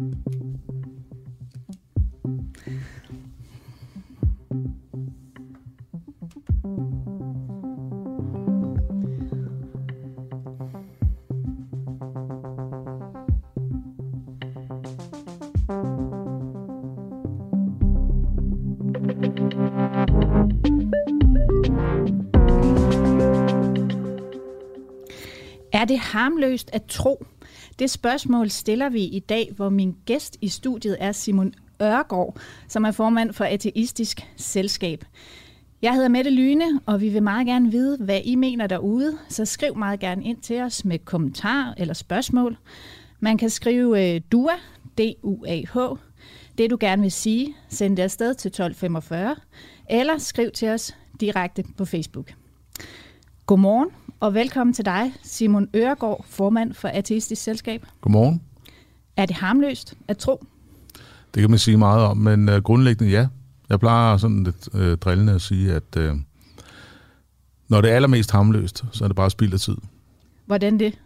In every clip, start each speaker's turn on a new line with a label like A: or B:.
A: Er det harmløst at tro? Det spørgsmål stiller vi i dag, hvor min gæst i studiet er Simon Ørgaard, som er formand for Ateistisk Selskab. Jeg hedder Mette Lyne, og vi vil meget gerne vide, hvad I mener derude, så skriv meget gerne ind til os med kommentar eller spørgsmål. Man kan skrive øh, DUA, D-U-A-H, det du gerne vil sige, send det afsted til 1245, eller skriv til os direkte på Facebook. Godmorgen, og velkommen til dig, Simon Øregård, formand for Ateistisk Selskab.
B: Godmorgen.
A: Er det harmløst at tro?
B: Det kan man sige meget om, men uh, grundlæggende ja. Jeg plejer sådan lidt uh, drillende at sige, at uh, når det er allermest harmløst, så er det bare spild af tid.
A: Hvordan det?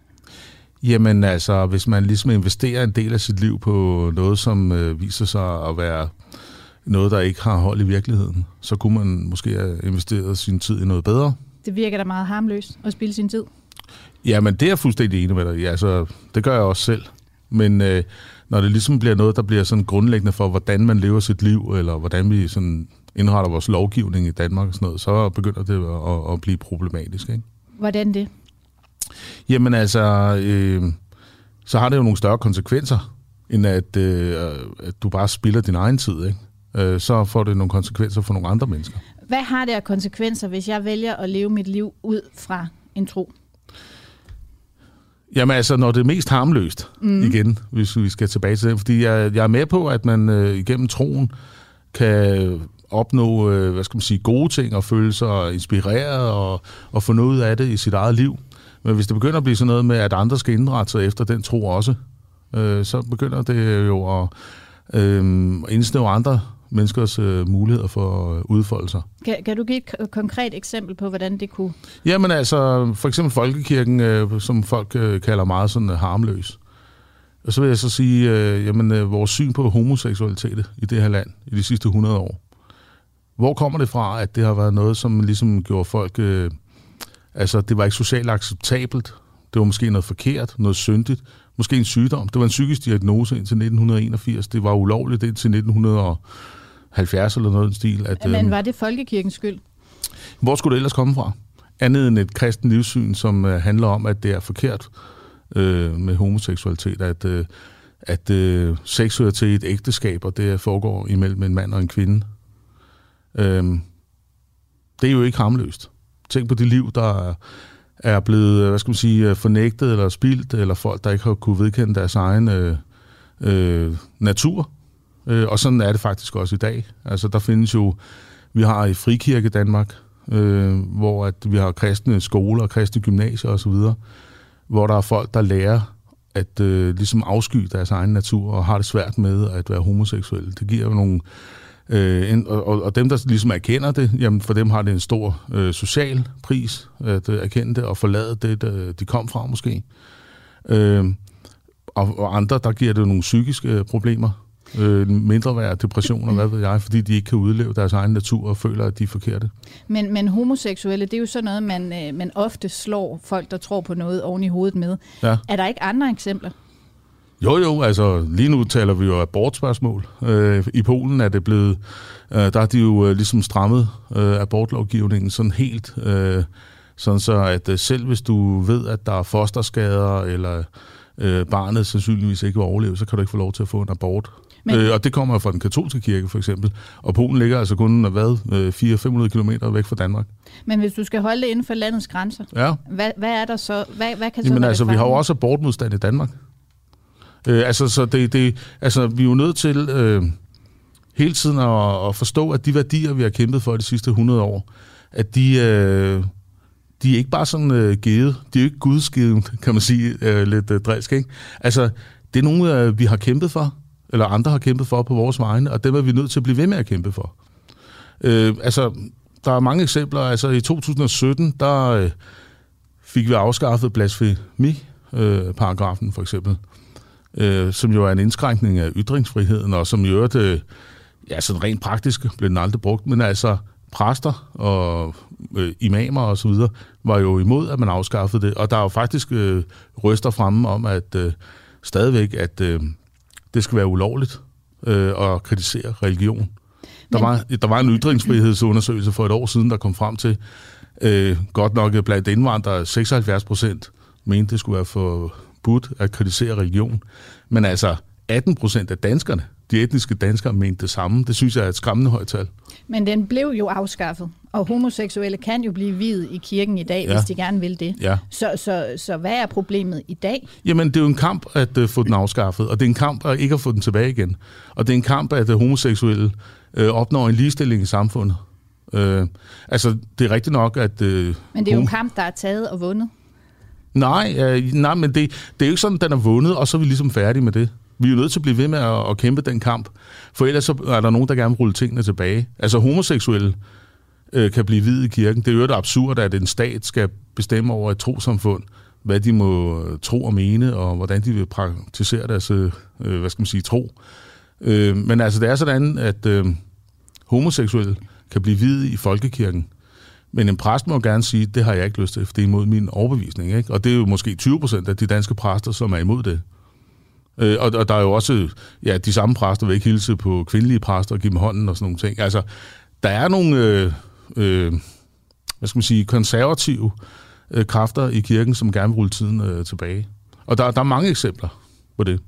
B: Jamen altså, hvis man ligesom investerer en del af sit liv på noget, som uh, viser sig at være noget, der ikke har hold i virkeligheden, så kunne man måske have investeret sin tid i noget bedre.
A: Det virker da meget harmløst at spille sin tid.
B: Jamen, det er jeg fuldstændig enig med dig i. Altså, det gør jeg også selv. Men øh, når det ligesom bliver noget, der bliver sådan grundlæggende for, hvordan man lever sit liv, eller hvordan vi sådan indretter vores lovgivning i Danmark og sådan noget, så begynder det at, at blive problematisk. Ikke?
A: Hvordan det?
B: Jamen altså, øh, så har det jo nogle større konsekvenser, end at, øh, at du bare spilder din egen tid. Ikke? Øh, så får det nogle konsekvenser for nogle andre mennesker.
A: Hvad har det af konsekvenser, hvis jeg vælger at leve mit liv ud fra en tro?
B: Jamen altså, når det er mest harmløst, mm. igen, hvis vi skal tilbage til det. Fordi jeg, jeg er med på, at man øh, igennem troen kan opnå øh, hvad skal man sige, gode ting og føle sig inspireret og, og få noget af det i sit eget liv. Men hvis det begynder at blive sådan noget med, at andre skal indrette sig efter den tro også, øh, så begynder det jo at øh, indsnævre andre menneskers øh, muligheder for at udfolde sig.
A: Kan, kan du give et konkret eksempel på, hvordan det kunne?
B: Jamen altså, for eksempel folkekirken, øh, som folk øh, kalder meget sådan øh, harmløs. Og så vil jeg så sige, øh, jamen øh, vores syn på homoseksualitet i det her land i de sidste 100 år. Hvor kommer det fra, at det har været noget, som ligesom gjorde folk... Øh, altså, det var ikke socialt acceptabelt. Det var måske noget forkert, noget syndigt. Måske en sygdom. Det var en psykisk diagnose indtil 1981. Det var ulovligt indtil 1900 70 eller noget i stil. At,
A: Men øhm, var det folkekirkens skyld?
B: Hvor skulle det ellers komme fra? Andet end et kristen livssyn, som øh, handler om, at det er forkert øh, med homoseksualitet, at, øh, at øh, sex hører til et ægteskab, og det foregår imellem en mand og en kvinde. Øh, det er jo ikke harmløst. Tænk på de liv, der er blevet, hvad skal man sige, fornægtet eller spildt, eller folk, der ikke har kunne vedkende deres egen øh, øh, natur, Øh, og sådan er det faktisk også i dag. Altså, der findes jo, vi har i Frikirke Danmark, øh, hvor at vi har kristne skoler, kristne gymnasier osv., hvor der er folk, der lærer at øh, ligesom afsky deres egen natur og har det svært med at være homoseksuelle. Det giver jo nogle... Øh, en, og, og dem, der ligesom erkender det, jamen for dem har det en stor øh, social pris at øh, erkende det og forlade det, der, de kom fra måske. Øh, og, og andre, der giver det nogle psykiske øh, problemer øh, mindre værd, depression og hvad ved jeg, fordi de ikke kan udleve deres egen natur og føler, at de er forkerte.
A: Men, men homoseksuelle, det er jo sådan noget, man, øh, man ofte slår folk, der tror på noget oven i hovedet med. Ja. Er der ikke andre eksempler?
B: Jo, jo, altså lige nu taler vi jo abortspørgsmål. Øh, I Polen er det blevet, øh, der har de jo øh, ligesom strammet øh, abortlovgivningen sådan helt, øh, sådan så at øh, selv hvis du ved, at der er fosterskader, eller øh, barnet sandsynligvis ikke vil overleve, så kan du ikke få lov til at få en abort. Men... Øh, og det kommer fra den katolske kirke for eksempel. Og Polen ligger altså kun hvad, 400-500 km væk fra Danmark.
A: Men hvis du skal holde det inden for landets grænser,
B: ja.
A: hvad, hvad er der så? Hvad, hvad kan
B: Jamen
A: så
B: altså, vi har jo også abortmodstand i Danmark. Øh, altså, så det, det, altså, vi er jo nødt til øh, hele tiden at, at forstå, at de værdier, vi har kæmpet for de sidste 100 år, at de, øh, de er ikke bare sådan øh, givet. De er jo ikke gudsgivet, kan man sige, øh, lidt øh, drilsk, ikke? Altså, det er nogle, øh, vi har kæmpet for eller andre har kæmpet for på vores vegne, og dem er vi nødt til at blive ved med at kæmpe for. Øh, altså, der er mange eksempler. Altså, i 2017, der øh, fik vi afskaffet blasfemi-paragrafen, for eksempel. øh, som jo er en indskrænkning af ytringsfriheden, og som i øvrigt, øh, ja, sådan rent praktisk blev den aldrig brugt, men altså præster og øh, imamer og så videre var jo imod, at man afskaffede det, og der er jo faktisk øh, røster fremme om, at øh, stadigvæk, at øh, det skal være ulovligt øh, at kritisere religion. Der, var, der var en ytringsfrihedsundersøgelse for et år siden, der kom frem til, øh, godt nok blandt indvandrere, 76 procent mente, det skulle være forbudt at kritisere religion. Men altså 18 procent af danskerne, de etniske danskere, mente det samme. Det synes jeg er et skræmmende højt tal.
A: Men den blev jo afskaffet, og homoseksuelle kan jo blive videt i kirken i dag, ja. hvis de gerne vil det. Ja. Så, så, så hvad er problemet i dag?
B: Jamen, det er jo en kamp at uh, få den afskaffet, og det er en kamp at ikke at få den tilbage igen. Og det er en kamp, at uh, homoseksuelle uh, opnår en ligestilling i samfundet. Uh, altså, det er rigtigt nok, at... Uh,
A: men det er jo en kamp, der er taget og vundet.
B: Nej, uh, nej men det, det er jo ikke sådan, den er vundet, og så er vi ligesom færdige med det. Vi er jo nødt til at blive ved med at, at kæmpe den kamp, for ellers så er der nogen, der gerne vil rulle tingene tilbage. Altså homoseksuelle øh, kan blive hvid i kirken. Det er jo et absurd, at en stat skal bestemme over et trosamfund, hvad de må øh, tro og mene, og hvordan de vil praktisere deres øh, øh, hvad skal man sige, tro. Øh, men altså, det er sådan, at øh, homoseksuelle kan blive hvide i folkekirken. Men en præst må gerne sige, det har jeg ikke lyst til, for det er imod min overbevisning. Ikke? Og det er jo måske 20 procent af de danske præster, som er imod det. Øh, og, og der er jo også, ja, de samme præster vil ikke hilse på kvindelige præster og give dem hånden og sådan nogle ting. Altså, der er nogle, øh, øh, hvad skal man sige, konservative øh, kræfter i kirken, som gerne vil rulle tiden øh, tilbage. Og der, der er mange eksempler på det.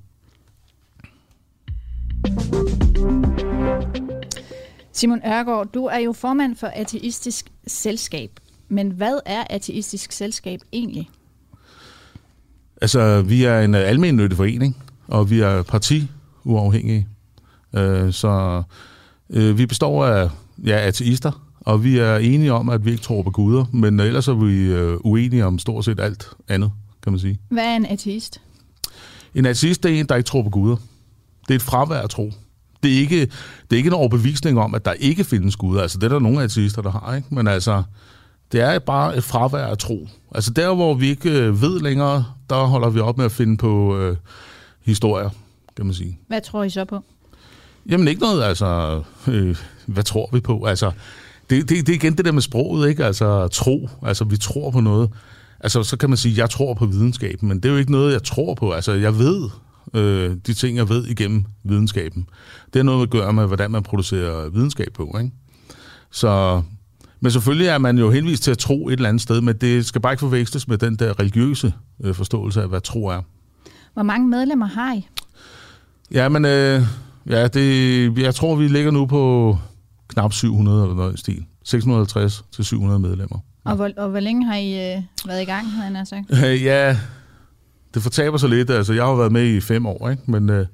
A: Simon Ørgaard, du er jo formand for Ateistisk Selskab. Men hvad er Ateistisk Selskab egentlig?
B: Altså, vi er en almennyttig forening, og vi er partiuafhængige. Øh, så øh, vi består af ja, ateister, og vi er enige om, at vi ikke tror på guder, men ellers er vi øh, uenige om stort set alt andet, kan man sige.
A: Hvad er en ateist?
B: En ateist er en, der ikke tror på guder. Det er et fravær at tro. Det er, ikke, det er ikke en overbevisning om, at der ikke findes guder. Altså, det er der nogle ateister, der har, ikke? Men altså, det er bare et fravær at tro. Altså, der hvor vi ikke ved længere, der holder vi op med at finde på øh, historier, kan man sige.
A: Hvad tror I så på?
B: Jamen ikke noget, altså, øh, hvad tror vi på? Altså, det, det, det er igen det der med sproget, ikke? Altså, tro, altså vi tror på noget. Altså, så kan man sige, jeg tror på videnskaben, men det er jo ikke noget, jeg tror på. Altså, jeg ved øh, de ting, jeg ved igennem videnskaben. Det er noget at gøre med, hvordan man producerer videnskab på, ikke? Så, men selvfølgelig er man jo henvist til at tro et eller andet sted, men det skal bare ikke forveksles med den der religiøse øh, forståelse af, hvad tro er.
A: Hvor mange medlemmer har I?
B: Ja, men øh, ja, det, jeg tror, vi ligger nu på knap 700 eller noget i stil. 650 til 700 medlemmer.
A: Ja. Og, hvor, og hvor længe har I øh, været i gang, havde jeg sagt?
B: ja, det fortaber sig lidt. Altså, jeg har været med i fem år, ikke? men øh,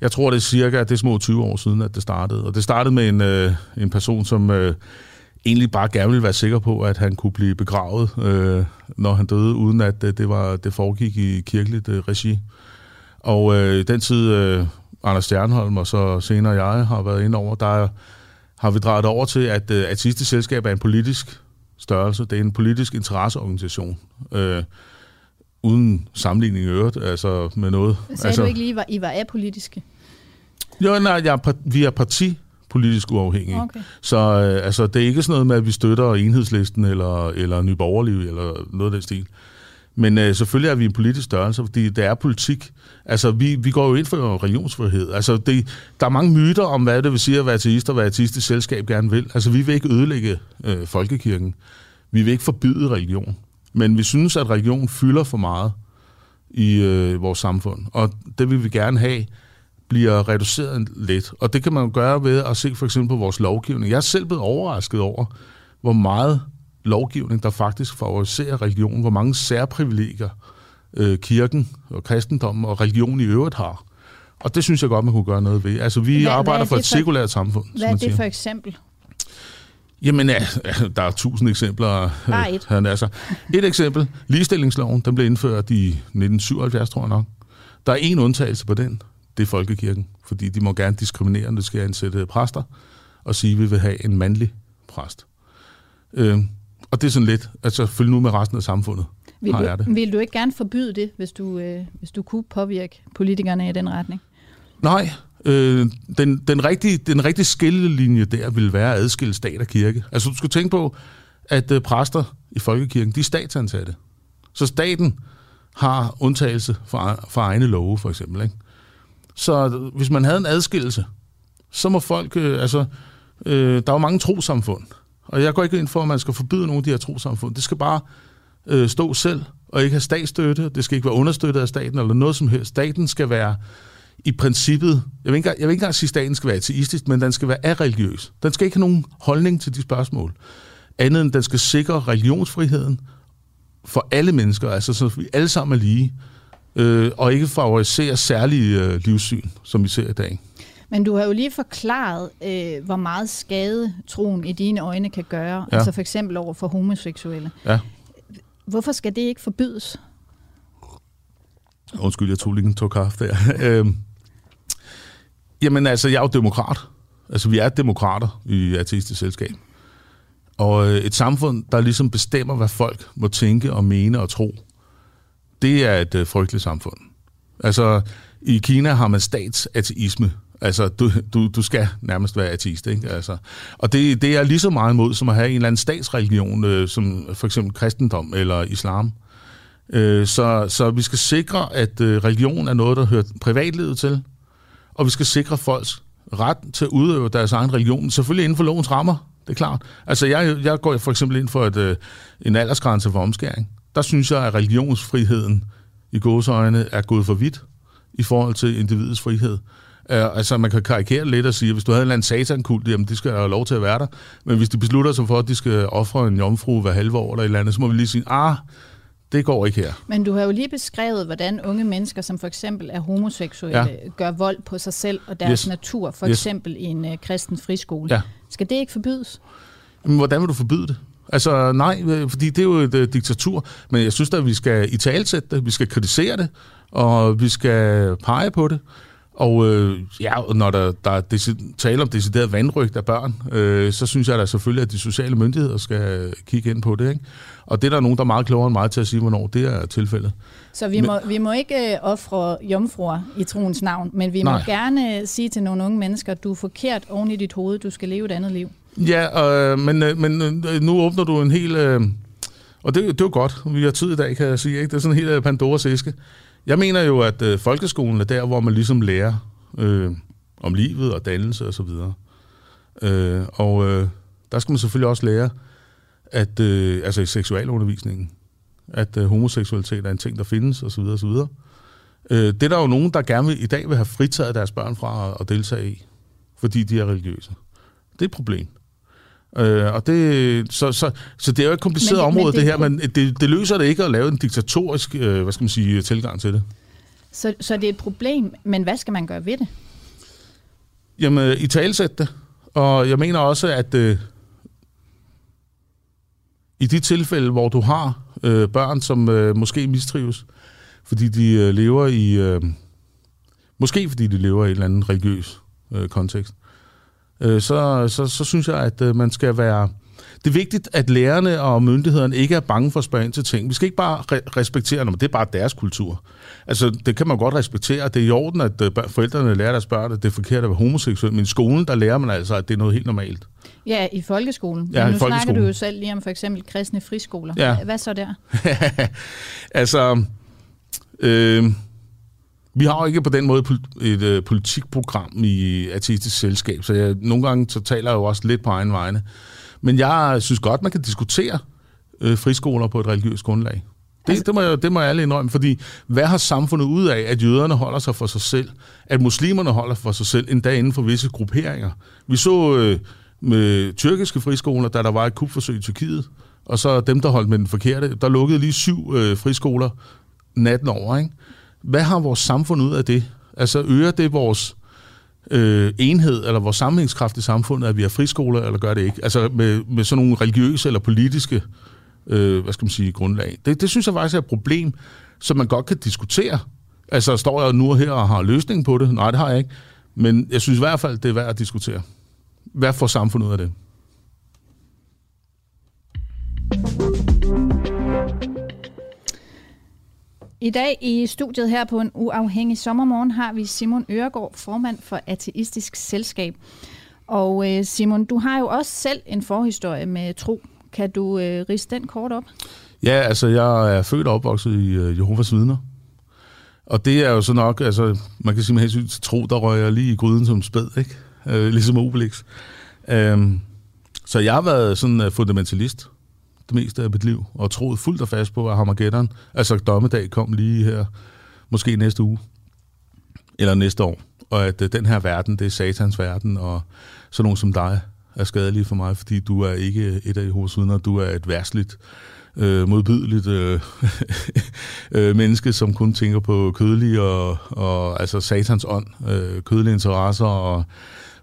B: jeg tror, det er cirka det er små 20 år siden, at det startede. Og det startede med en, øh, en person, som øh, egentlig bare gerne ville være sikker på, at han kunne blive begravet, øh, når han døde, uden at øh, det, var, det foregik i kirkeligt øh, regi. Og øh, den tid, øh, Anders Stjernholm og så senere jeg har været inde over, der har vi drejet over til, at øh, at sidste selskab er en politisk størrelse. Det er en politisk interesseorganisation. Øh, uden sammenligning i øvrigt, altså med noget.
A: Sagde
B: altså,
A: du ikke lige, at I var apolitiske?
B: Jo, nej, jeg er, vi er parti politisk uafhængige. Okay. Så øh, altså, det er ikke sådan noget med, at vi støtter enhedslisten eller, eller Nyborgerliv eller noget af den stil. Men øh, selvfølgelig er vi en politisk størrelse, fordi det er politik. Altså, vi, vi går jo ind for religionsfrihed. Altså, det, der er mange myter om, hvad det vil sige at være ateist og hvad ateistisk selskab gerne vil. Altså, vi vil ikke ødelægge øh, folkekirken. Vi vil ikke forbyde religion. Men vi synes, at religion fylder for meget i øh, vores samfund. Og det vil vi gerne have, bliver reduceret lidt. Og det kan man gøre ved at se for eksempel på vores lovgivning. Jeg er selv blevet overrasket over, hvor meget lovgivning, der faktisk favoriserer religion, hvor mange særprivilegier øh, kirken og kristendommen og religion i øvrigt har. Og det synes jeg godt, man kunne gøre noget ved. Altså, vi hvad, arbejder hvad for et sekulært samfund.
A: Hvad er det siger. for eksempel?
B: Jamen, ja, der er tusind eksempler.
A: Bare et.
B: Øh, altså. Et eksempel, ligestillingsloven, den blev indført i 1977, tror jeg nok. Der er en undtagelse på den, det er folkekirken, fordi de må gerne diskriminere, når de skal ansætte præster, og sige, at vi vil have en mandlig præst. Øh, og det er sådan lidt, altså følge nu med resten af samfundet.
A: Vil du,
B: det.
A: Vil du ikke gerne forbyde det, hvis du, øh, hvis du kunne påvirke politikerne i den retning?
B: Nej, øh, den, den, rigtige, den rigtige skillelinje der vil være at adskille stat og kirke. Altså du skal tænke på, at øh, præster i folkekirken, de er statsansatte. Så staten har undtagelse fra, fra egne love, for eksempel. Ikke? Så hvis man havde en adskillelse, så må folk, øh, altså, øh, der er jo mange trosamfund, og jeg går ikke ind for, at man skal forbyde nogle af de her trosamfund. Det skal bare øh, stå selv, og ikke have statsstøtte. Det skal ikke være understøttet af staten, eller noget som helst. Staten skal være i princippet, jeg vil, ikke, jeg vil ikke engang sige, at staten skal være ateistisk, men den skal være areligiøs. Den skal ikke have nogen holdning til de spørgsmål. Andet end, den skal sikre religionsfriheden for alle mennesker, altså så vi alle sammen er lige, øh, og ikke favorisere særlige øh, livssyn, som vi ser i dag.
A: Men du har jo lige forklaret, øh, hvor meget skade troen i dine øjne kan gøre, ja. altså for eksempel over for homoseksuelle.
B: Ja.
A: Hvorfor skal det ikke forbydes?
B: Undskyld, jeg tog lige en tog kaffe der. øhm, jamen altså, jeg er jo demokrat. Altså, vi er demokrater i artistisk selskab. Og øh, et samfund, der ligesom bestemmer, hvad folk må tænke og mene og tro, det er et øh, frygteligt samfund. Altså, i Kina har man statsateisme. Altså, du, du, du skal nærmest være ateist, ikke? Altså, og det, det er lige så meget imod, som at have en eller anden statsreligion, øh, som for eksempel kristendom eller islam. Øh, så, så vi skal sikre, at øh, religion er noget, der hører privatlivet til, og vi skal sikre folks ret til at udøve deres egen religion, selvfølgelig inden for lovens rammer, det er klart. Altså, jeg, jeg går for eksempel ind for et, øh, en aldersgrænse for omskæring. Der synes jeg, at religionsfriheden i gåseøjne er gået for vidt i forhold til individets frihed. Uh, altså, man kan karikere lidt og sige, at hvis du havde en eller anden satankult, jamen, de skal have lov til at være der. Men hvis de beslutter sig for, at de skal ofre en jomfru hver halve år eller et eller andet, så må vi lige sige, ah, det går ikke her.
A: Men du har jo lige beskrevet, hvordan unge mennesker, som for eksempel er homoseksuelle, ja. gør vold på sig selv og deres yes. natur, for yes. eksempel i en uh, kristen friskole. Ja. Skal det ikke forbydes?
B: Men hvordan vil du forbyde det? Altså nej, øh, fordi det er jo et uh, diktatur, men jeg synes at vi skal i talsætte det, vi skal kritisere det, og vi skal pege på det. Og øh, ja, når der, der er tale om decideret vandrygt af børn, øh, så synes jeg da selvfølgelig, at de sociale myndigheder skal kigge ind på det. Ikke? Og det er der nogen, der er meget klogere end mig til at sige, hvornår det er tilfældet.
A: Så vi, men, må, vi må ikke øh, ofre jomfruer i troens navn, men vi nej. må gerne sige til nogle unge mennesker, at du er forkert oven i dit hoved, du skal leve et andet liv.
B: Ja, øh, men, øh, men øh, nu åbner du en hel... Øh, og det, det er jo godt, vi har tid i dag, kan jeg sige. Ikke? Det er sådan en helt Pandoras æske. Jeg mener jo, at øh, folkeskolen er der, hvor man ligesom lærer øh, om livet og dannelse og så videre. Øh, og øh, der skal man selvfølgelig også lære, at øh, altså i seksualundervisningen, at øh, homoseksualitet er en ting, der findes og så videre og så videre. Øh, det er der jo nogen, der gerne vil, i dag vil have fritaget deres børn fra at, at deltage i, fordi de er religiøse. Det er et problem. Øh, og det, så, så, så det er jo et kompliceret men, område, men det, det her, men det, det løser det ikke at lave en diktatorisk øh, hvad skal man sige, tilgang til det.
A: Så, så det er et problem, men hvad skal man gøre ved det?
B: Jamen, i talsæt det. Og jeg mener også, at øh, i de tilfælde, hvor du har øh, børn, som øh, måske mistrives, fordi de øh, lever i... Øh, måske fordi de lever i en eller anden religiøs øh, kontekst, øh, så, så, så synes jeg, at øh, man skal være... Det er vigtigt, at lærerne og myndighederne ikke er bange for at spørge ind til ting. Vi skal ikke bare re- respektere dem, det er bare deres kultur. Altså, det kan man godt respektere. Det er i orden, at øh, forældrene lærer deres børn, at det er forkert at være homoseksuel. Men i skolen, der lærer man altså, at det er noget helt normalt.
A: Ja, i folkeskolen. Ja, Men nu folkeskolen. snakker du jo selv lige om for eksempel kristne friskoler. Ja. Hvad så der?
B: altså, øh, vi har jo ikke på den måde et øh, politikprogram i ateistisk selskab, så jeg, nogle gange så taler jeg jo også lidt på egen vegne. Men jeg synes godt, man kan diskutere øh, friskoler på et religiøst grundlag. Det, altså, det, må jeg, det må jeg alle indrømme, fordi hvad har samfundet ud af, at jøderne holder sig for sig selv, at muslimerne holder for sig selv, endda inden for visse grupperinger? Vi så øh, med tyrkiske friskoler, da der var et kupforsøg i Tyrkiet, og så dem, der holdt med den forkerte, der lukkede lige syv øh, friskoler natten over. Ikke? Hvad har vores samfund ud af det? Altså øger det vores øh, enhed eller vores sammenhængskraft i samfundet, at vi har friskoler, eller gør det ikke? Altså med, med sådan nogle religiøse eller politiske øh, hvad skal man sige, grundlag. Det, det synes jeg faktisk er et problem, som man godt kan diskutere. Altså står jeg nu her og har løsningen på det? Nej, det har jeg ikke. Men jeg synes i hvert fald, det er værd at diskutere. Hvad får samfundet ud af det?
A: I dag i studiet her på en uafhængig sommermorgen har vi Simon Øregård, formand for Ateistisk Selskab. Og øh, Simon, du har jo også selv en forhistorie med tro. Kan du øh, riste den kort op?
B: Ja, altså jeg er født og opvokset i øh, Jehovas vidner. Og det er jo så nok, altså man kan sige med hensyn til tro, der rører jeg lige i gryden som spæd, ikke? Øh, ligesom Obelix. Øh, så jeg har været sådan øh, fundamentalist det meste af mit liv, og troet fuldt og fast på, at Armageddon, altså dommedag, kom lige her, måske næste uge, eller næste år, og at øh, den her verden, det er satans verden, og så nogen som dig er skadelige for mig, fordi du er ikke et af Jehovas vidner, du er et værtsligt, øh, modbydeligt øh, øh, menneske, som kun tænker på kødelige og, og altså satans ånd, øh, kødelige interesser og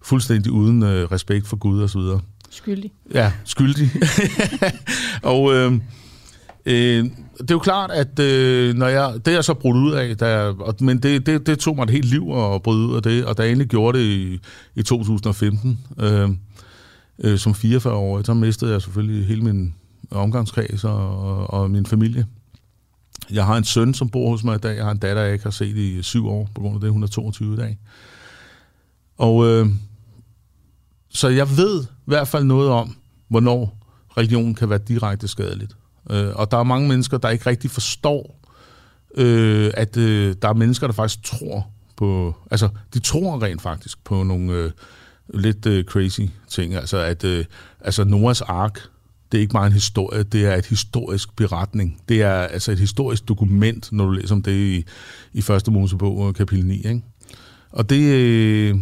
B: fuldstændig uden øh, respekt for Gud og så videre.
A: Skyldig.
B: Ja, skyldig. og øh, øh, det er jo klart, at øh, når jeg, det er jeg så brudt ud af, da jeg, men det, det, det tog mig et helt liv at bryde ud af det, og da jeg egentlig gjorde det i, i 2015, øh, øh, som 44-årig, så mistede jeg selvfølgelig hele min omgangskreds og, og, og min familie. Jeg har en søn, som bor hos mig i dag. Jeg har en datter, jeg ikke har set i syv år, på grund af det. Hun er 22 i dag. Og øh, så jeg ved i hvert fald noget om, hvornår religion kan være direkte skadeligt. Øh, og der er mange mennesker, der ikke rigtig forstår, øh, at øh, der er mennesker, der faktisk tror på... Altså, de tror rent faktisk på nogle øh, lidt øh, crazy ting. Altså, at øh, altså Noahs ark, det er ikke bare en historie, det er et historisk beretning. Det er altså et historisk dokument, når du læser om det i, i første Mosebog, øh, kapitel 9. Ikke? Og det, øh,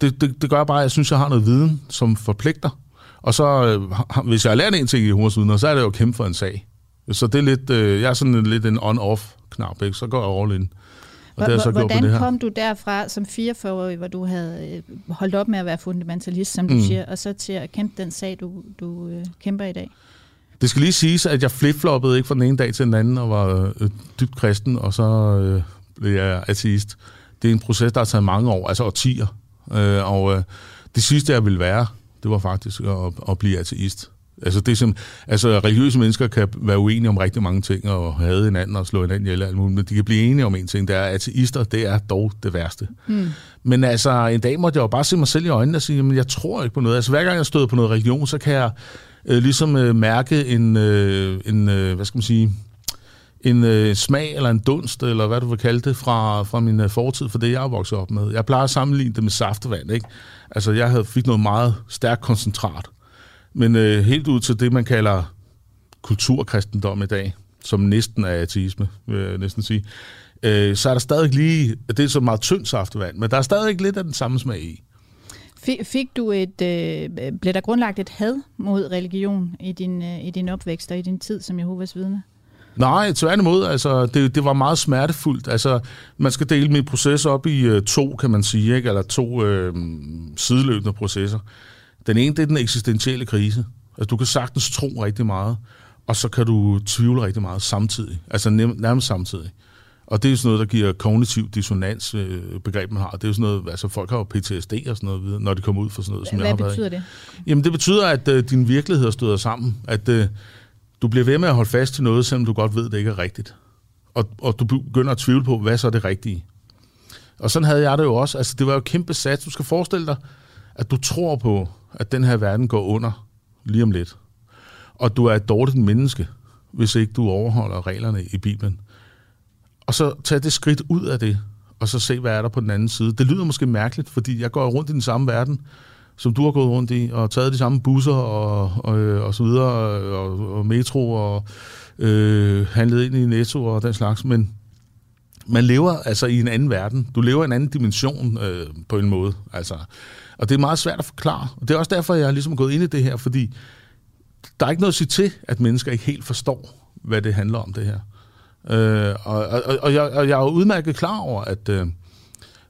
B: det, det, det gør bare, at jeg synes, jeg har noget viden, som forpligter. Og så, øh, hvis jeg har lært en ting i Hovedsviden, så er det jo at kæmpe for en sag. Så det er lidt, øh, jeg er sådan lidt en on-off-knap, ikke? så går jeg all in.
A: Og det så Hvordan det her. kom du derfra som 44-årig, hvor du havde øh, holdt op med at være fundamentalist, som du mm. siger, og så til at kæmpe den sag, du, du øh, kæmper i dag?
B: Det skal lige siges, at jeg flipfloppede ikke fra den ene dag til den anden og var øh, dybt kristen, og så øh, blev jeg ateist. Det er en proces, der har taget mange år, altså årtier. Øh, og øh, det sidste, jeg ville være, det var faktisk at, at blive ateist. Altså, det er som, altså, religiøse mennesker kan være uenige om rigtig mange ting, og have hinanden og slå hinanden ihjel, alt muligt, men de kan blive enige om en ting, det er, at ateister, det er dog det værste. Mm. Men altså, en dag måtte jeg jo bare se mig selv i øjnene og sige, at jeg tror ikke på noget. Altså, hver gang jeg stod på noget religion, så kan jeg øh, ligesom øh, mærke en, øh, en øh, hvad skal man sige, en øh, smag eller en dunst, eller hvad du vil kalde det, fra, fra min øh, fortid, for det jeg er vokset op med. Jeg plejer at sammenligne det med saftevand, ikke? Altså, jeg havde fik noget meget stærkt koncentrat. Men øh, helt ud til det, man kalder kulturkristendom i dag, som næsten er ateisme, vil jeg næsten sige, øh, så er der stadig lige, det er så meget tyndt saftevand, men der er stadig lidt af den samme smag i.
A: Fik du et, øh, blev der grundlagt et had mod religion i din, øh, i din opvækst og i din tid som Jehovas vidne?
B: Nej, tværtimod. Altså, det, det var meget smertefuldt. Altså, man skal dele min proces op i øh, to, kan man sige, ikke? eller to øh, sideløbende processer. Den ene, det er den eksistentielle krise. Altså, du kan sagtens tro rigtig meget, og så kan du tvivle rigtig meget samtidig. Altså nærmest samtidig. Og det er sådan noget, der giver kognitiv dissonans, øh, begreb man har. Det er jo sådan noget, altså folk har jo PTSD og sådan noget, når de kommer ud for sådan noget,
A: som
B: Hvad
A: jeg har betyder
B: det? Jamen det betyder, at øh, din virkelighed støder sammen. At øh, du bliver ved med at holde fast til noget, selvom du godt ved, det ikke er rigtigt. Og, og du begynder at tvivle på, hvad så er det rigtige. Og sådan havde jeg det jo også. Altså det var jo kæmpe sats. Du skal forestille dig, at du tror på, at den her verden går under lige om lidt. Og du er et dårligt menneske, hvis ikke du overholder reglerne i Bibelen. Og så tag det skridt ud af det, og så se, hvad er der på den anden side. Det lyder måske mærkeligt, fordi jeg går rundt i den samme verden, som du har gået rundt i, og taget de samme busser og, og, øh, og så videre, og, og metro, og øh, handlet ind i Netto og den slags, men man lever altså i en anden verden. Du lever i en anden dimension øh, på en måde. Altså, og det er meget svært at forklare. Og det er også derfor, jeg har ligesom gået ind i det her, fordi der er ikke noget at sige til, at mennesker ikke helt forstår, hvad det handler om, det her. Øh, og, og, og, jeg, og jeg er udmærket klar over, at, øh,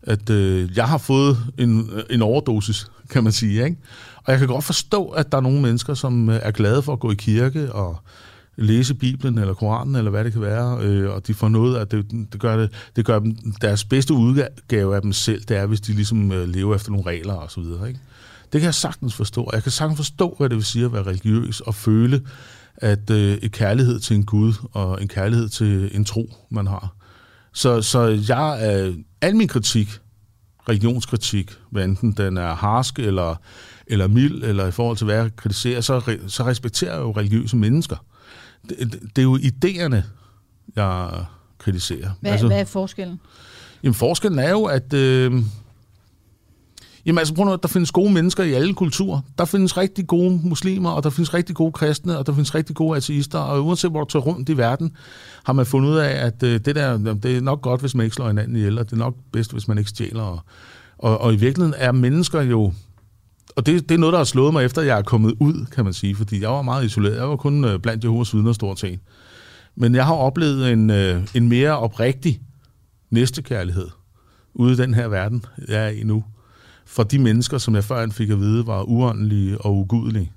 B: at øh, jeg har fået en, en overdosis, kan man sige. Ikke? Og jeg kan godt forstå, at der er nogle mennesker, som øh, er glade for at gå i kirke og læse Bibelen eller Koranen, eller hvad det kan være, øh, og de får noget af det, det gør, det, det gør dem, deres bedste udgave af dem selv, det er, hvis de ligesom øh, lever efter nogle regler og så videre. Ikke? Det kan jeg sagtens forstå. Jeg kan sagtens forstå, hvad det vil sige at være religiøs og føle, at øh, en kærlighed til en Gud og en kærlighed til en tro, man har. Så, så jeg, øh, al min kritik, religionskritik, hvad enten den er harsk eller, eller mild, eller i forhold til hvad jeg kritiserer, så, så respekterer jeg jo religiøse mennesker. Det, det, det er jo idéerne, jeg kritiserer.
A: Hvad, altså, hvad er forskellen?
B: Jamen forskellen er jo, at... Øh, Jamen altså, prøv nu, der findes gode mennesker i alle kulturer. Der findes rigtig gode muslimer, og der findes rigtig gode kristne, og der findes rigtig gode ateister, og uanset hvor du tager rundt i verden, har man fundet ud af, at øh, det der, det er nok godt, hvis man ikke slår hinanden ihjel, og det er nok bedst, hvis man ikke stjæler. Og, og, og i virkeligheden er mennesker jo og det, det er noget, der har slået mig efter, jeg er kommet ud, kan man sige, fordi jeg var meget isoleret. Jeg var kun øh, blandt Jehovas vidner stort set. Men jeg har oplevet en, øh, en mere oprigtig næstekærlighed ude i den her verden, jeg er i nu for de mennesker, som jeg før fik at vide, var uåndelige og ugudelige.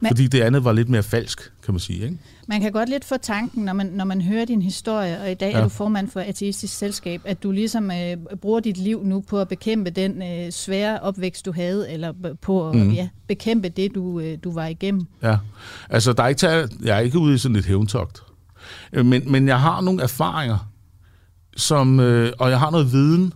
B: Men, Fordi det andet var lidt mere falsk, kan man sige. Ikke?
A: Man kan godt lidt få tanken, når man, når man hører din historie, og i dag ja. er du formand for Ateistisk Selskab, at du ligesom øh, bruger dit liv nu på at bekæmpe den øh, svære opvækst, du havde, eller på at mm. ja, bekæmpe det, du, øh, du var igennem.
B: Ja, altså der er ikke jeg er ikke ude i sådan et hævntogt, øh, men, men jeg har nogle erfaringer, som, øh, og jeg har noget viden,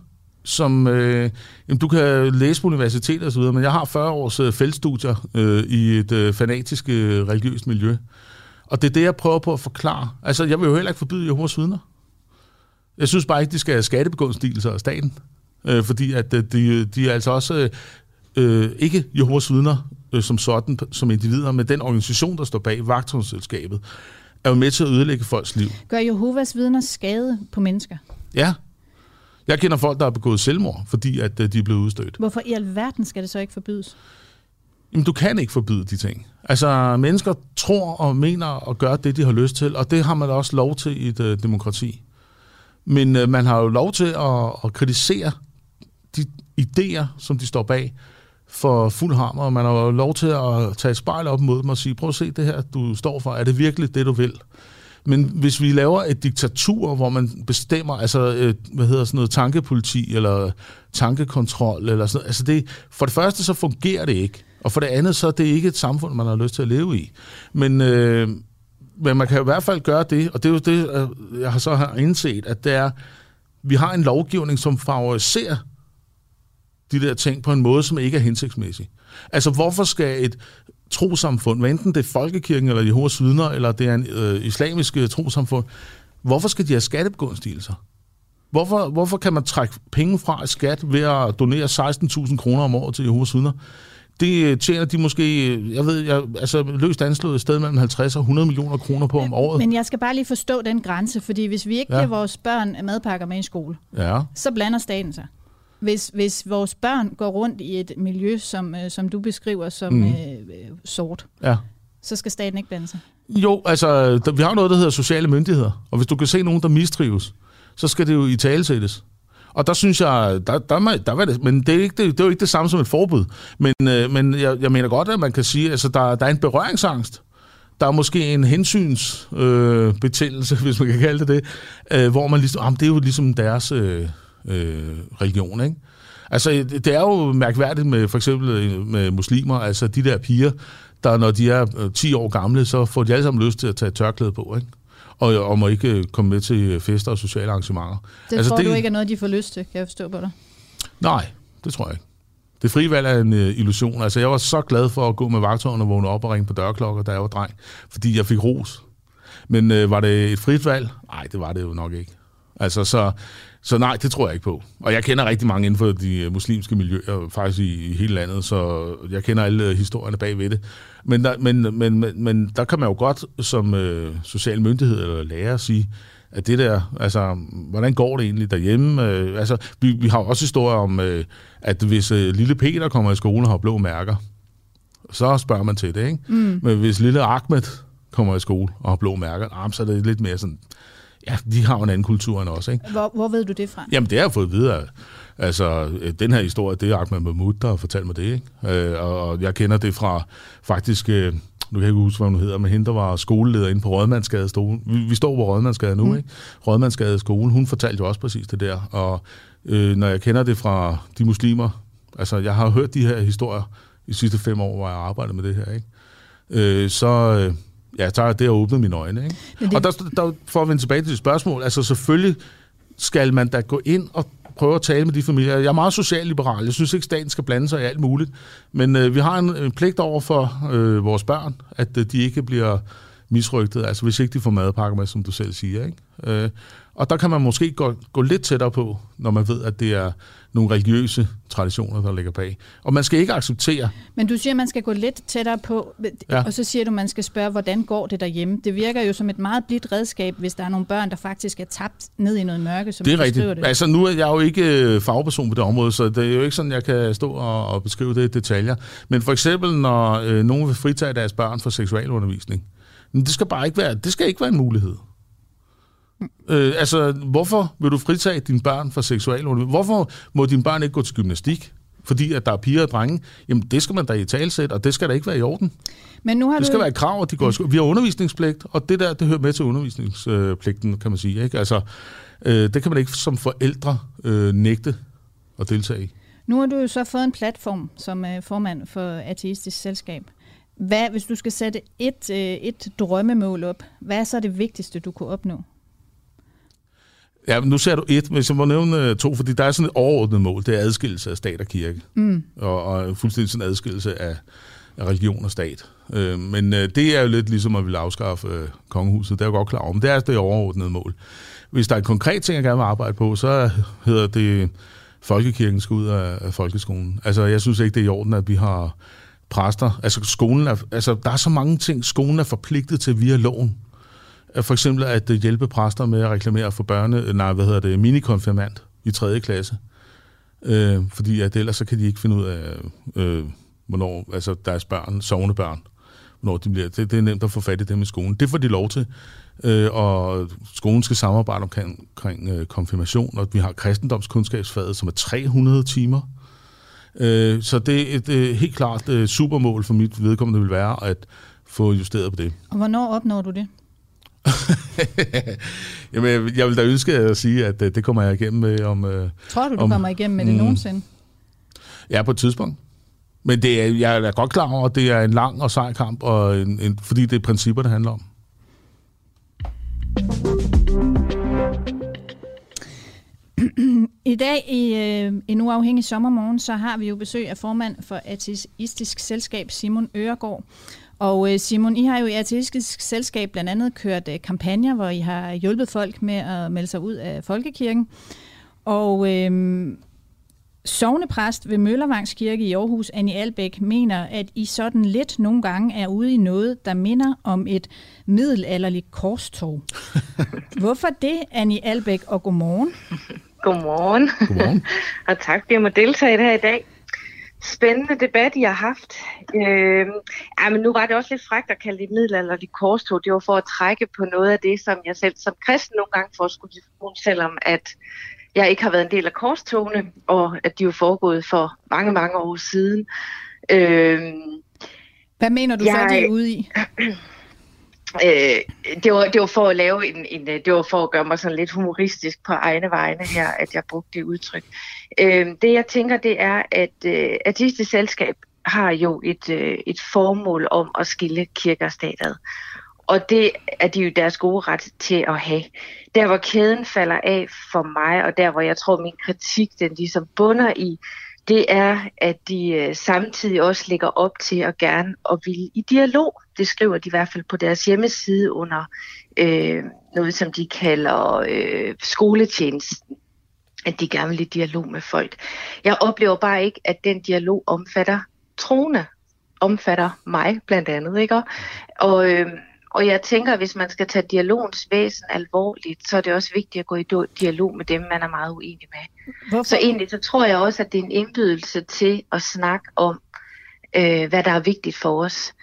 B: som øh, jamen, du kan læse på universitetet og så videre, men jeg har 40 års øh, feltstudier øh, i et øh, fanatisk øh, religiøst miljø. Og det er det, jeg prøver på at forklare. Altså, jeg vil jo heller ikke forbyde Jehovas vidner. Jeg synes bare ikke, de skal have skattebegunstigelser af staten. Øh, fordi at øh, de, de er altså også øh, ikke Jehovas vidner øh, som sådan, som individer, men den organisation, der står bag vagtåndsselskabet, er jo med til at ødelægge folks liv.
A: Gør Jehovas vidner skade på mennesker?
B: Ja, jeg kender folk, der har begået selvmord, fordi at øh, de er blevet udstødt.
A: Hvorfor i alverden skal det så ikke forbydes?
B: Jamen, du kan ikke forbyde de ting. Altså, mennesker tror og mener og gør det, de har lyst til, og det har man også lov til i et uh, demokrati. Men uh, man har jo lov til at, at kritisere de idéer, som de står bag for fuld hammer, og man har jo lov til at tage et spejl op mod dem og sige, prøv at se det her, du står for. Er det virkelig det, du vil? Men hvis vi laver et diktatur, hvor man bestemmer, altså, øh, hvad hedder sådan noget, tankepoliti, eller tankekontrol, eller sådan noget, altså det, for det første så fungerer det ikke, og for det andet så er det ikke et samfund, man har lyst til at leve i. Men, øh, men man kan i hvert fald gøre det, og det er jo det, øh, jeg har så har indset, at det er, vi har en lovgivning, som favoriserer de der ting på en måde, som ikke er hensigtsmæssig. Altså, hvorfor skal et trosamfund, hvad enten det er folkekirken eller Jehovas vidner, eller det er en øh, islamisk øh, trosamfund, hvorfor skal de have skattebegunstigelser? Hvorfor, hvorfor kan man trække penge fra skat ved at donere 16.000 kroner om året til Jehovas vidner? Det øh, tjener de måske, øh, jeg ved, jeg, altså løst anslået et sted mellem 50 og 100 millioner kroner på om året.
A: Men jeg skal bare lige forstå den grænse, fordi hvis vi ikke ja. giver vores børn madpakker med i skole, ja. så blander staten sig. Hvis, hvis vores børn går rundt i et miljø, som, øh, som du beskriver som mm. øh, sort, ja. så skal staten ikke blande sig?
B: Jo, altså, der, vi har noget, der hedder sociale myndigheder, og hvis du kan se nogen, der mistrives, så skal det jo i talesættes. Og der synes jeg, der, der, der, der var det, men det er, ikke, det, det er jo ikke det samme som et forbud. Men, øh, men jeg, jeg mener godt, at man kan sige, at altså, der, der er en berøringsangst. Der er måske en hensynsbetændelse, øh, hvis man kan kalde det det, øh, hvor man ligesom, ah, det er jo ligesom deres... Øh, øh, religion. Ikke? Altså, det er jo mærkværdigt med for eksempel øh, med muslimer, altså de der piger, der når de er 10 øh, år gamle, så får de alle sammen lyst til at tage tørklæde på, ikke? Og, og må ikke øh, komme med til fester og sociale arrangementer.
A: Det altså, tror det, du ikke er noget, de får lyst til, kan jeg forstå på dig?
B: Nej, det tror jeg ikke. Det frie valg er en uh, illusion. Altså, jeg var så glad for at gå med vagtårn og vågne op og ringe på dørklokker, da jeg var dreng, fordi jeg fik ros. Men uh, var det et frit valg? Nej, det var det jo nok ikke. Altså, så så nej, det tror jeg ikke på. Og jeg kender rigtig mange inden for de øh, muslimske miljøer, faktisk i, i hele landet, så jeg kender alle øh, historierne bag ved det. Men der, men, men, men, men der kan man jo godt som øh, social myndighed eller lærer sige, at det der, altså, hvordan går det egentlig derhjemme? Øh, altså, vi, vi har også historier om, øh, at hvis øh, lille Peter kommer i skole og har blå mærker, så spørger man til det, ikke? Mm. Men hvis lille Ahmed kommer i skole og har blå mærker, så er det lidt mere sådan, Ja, de har jo en anden kultur end os, ikke?
A: Hvor, hvor ved du det fra?
B: Jamen, det har jeg fået videre. Altså, den her historie, det er Ahmed Mahmoud, der har fortalt mig det, ikke? Øh, og jeg kender det fra faktisk... Øh, nu kan jeg ikke huske, hvad hun hedder, men hende, der var skoleleder inde på Rådmandsgade skole. Vi, vi står på Rådmandsgade nu, mm. ikke? Rådmandsgade skole, hun fortalte jo også præcis det der. Og øh, når jeg kender det fra de muslimer, altså jeg har hørt de her historier i de sidste fem år, hvor jeg arbejder med det her, ikke? Øh, så, øh, ja, der, det har åbnet mine øjne. Ikke?
A: det-
B: Og der, der, for at vende tilbage til det spørgsmål, altså selvfølgelig skal man da gå ind og prøve at tale med de familier. Jeg er meget socialliberal. Jeg synes ikke, staten skal blande sig i alt muligt. Men øh, vi har en, en pligt over for øh, vores børn, at øh, de ikke bliver misrygtet, altså hvis ikke de får madpakker med, som du selv siger. Ikke? Øh, og der kan man måske gå, gå lidt tættere på, når man ved, at det er nogle religiøse traditioner, der ligger bag. Og man skal ikke acceptere,
A: Men du siger, at man skal gå lidt tættere på,
B: Ja.
A: og så siger du, at man skal spørge, hvordan går det derhjemme. Det virker jo som et meget blidt redskab, hvis der er nogle børn, der faktisk er tabt ned i noget mørke, som
B: Det er rigtigt.
A: det.
B: Altså, nu er jeg jo ikke øh, fagperson på det område, så det er jo ikke sådan, jeg kan stå og, og beskrive det i detaljer. Men for eksempel, når øh, nogen vil fritage deres børn for seksualundervisning, men det skal bare ikke være, det skal ikke være en mulighed. Øh, altså, hvorfor vil du fritage dine børn for seksualundervisning? Hvorfor må dine børn ikke gå til gymnastik? Fordi at der er piger og drenge. Jamen, det skal man da i talsæt, og det skal da ikke være i orden.
A: Men nu har
B: Det
A: du...
B: skal være et krav, at de går. Vi har undervisningspligt, og det der, det hører med til undervisningspligten, kan man sige. Ikke? Altså, øh, det kan man ikke som forældre øh, nægte at deltage i.
A: Nu har du jo så fået en platform som øh, formand for Ateistisk Selskab. Hvad, hvis du skal sætte et, øh, et drømmemål op, hvad er så det vigtigste, du kunne opnå?
B: Ja, men nu ser du et, men jeg må nævne øh, to, fordi der er sådan et overordnet mål, det er adskillelse af stat og kirke. Mm. Og, og fuldstændig sådan en adskillelse af, af religion og stat. Øh, men øh, det er jo lidt ligesom at ville afskaffe øh, kongehuset, det er jeg godt klar over, men det er det overordnede mål. Hvis der er en konkret ting, jeg gerne vil arbejde på, så hedder det, folkekirken skal ud af, af folkeskolen. Altså, jeg synes ikke, det er i orden, at vi har præster. Altså, skolen er, altså, der er så mange ting, skolen er forpligtet til via loven. For eksempel at øh, hjælpe præster med at reklamere for børne, øh, nej, hvad hedder det, minikonfirmant i 3. klasse. Øh, fordi at ellers så kan de ikke finde ud af, øh, hvornår, altså deres børn, sovende børn, hvornår de bliver. Det, det er nemt at få fat i dem i skolen. Det får de lov til. Øh, og skolen skal samarbejde omkring, omkring øh, konfirmation, og vi har kristendomskundskabsfaget, som er 300 timer. Øh, så det er et øh, helt klart øh, supermål for mit vedkommende vil være at få justeret på det.
A: Og hvornår opnår du det?
B: Jamen, jeg- jeg vil da ønske at sige, at øh, det kommer jeg igennem med om... Øh,
A: Tror du, du
B: Om-
A: kommer igennem med det
B: Mm.
A: nogensinde?
B: ja, på et tidspunkt. Men det er, jeg er godt klar over, at det er en lang og sej kamp, og en, en, fordi det er principper, det handler om.
A: I dag i øh, en uafhængig sommermorgen, så har vi jo besøg af formand for Ateistisk Selskab, Simon Øregård. Og øh, Simon, I har jo i Ateistisk Selskab blandt andet kørt øh, kampagner, hvor I har hjulpet folk med at melde sig ud af folkekirken. Og øh, sovnepræst ved Møllervangs Kirke i Aarhus, Annie Albæk, mener, at I sådan lidt nogle gange er ude i noget, der minder om et middelalderligt korstog. Hvorfor det, Annie Albæk, og godmorgen?
C: Godmorgen.
B: Godmorgen.
C: og tak, fordi jeg må deltage i det her i dag. Spændende debat, I har haft. Øh, ja, men nu var det også lidt frækt at kalde det middelalderligt korstog. Det var for at trække på noget af det, som jeg selv som kristen nogle gange får skulle diskussion, selvom at jeg ikke har været en del af korstogene, og at de er foregået for mange, mange år siden. Øh,
A: Hvad mener du så,
C: Jeg-
A: de er ude i?
C: Øh, det, var, det var for at lave en, en, øh, det var for at gøre mig sådan lidt humoristisk på egne vegne her, at jeg brugte det udtryk. Øh, det jeg tænker, det er, at øh, artistisk Selskab har jo et, øh, et formål om at skille kirke og stat ad. Og det er de jo deres gode ret til at have. Der hvor kæden falder af for mig, og der hvor jeg tror min kritik den ligesom bunder i, det er, at de øh, samtidig også lægger op til at gerne og vil i dialog. Det skriver de i hvert fald på deres hjemmeside under øh, noget, som de kalder øh, skoletjenesten. At de gerne vil i dialog med folk. Jeg oplever bare ikke, at den dialog omfatter troende. Omfatter mig blandt andet. Ikke? Og, øh, og jeg tænker, at hvis man skal tage dialogens væsen alvorligt, så er det også vigtigt at gå i dialog med dem, man er meget uenig med.
A: Hvorfor?
C: Så egentlig så tror jeg også, at det er en indbydelse til at snakke om, øh, hvad der er vigtigt for os.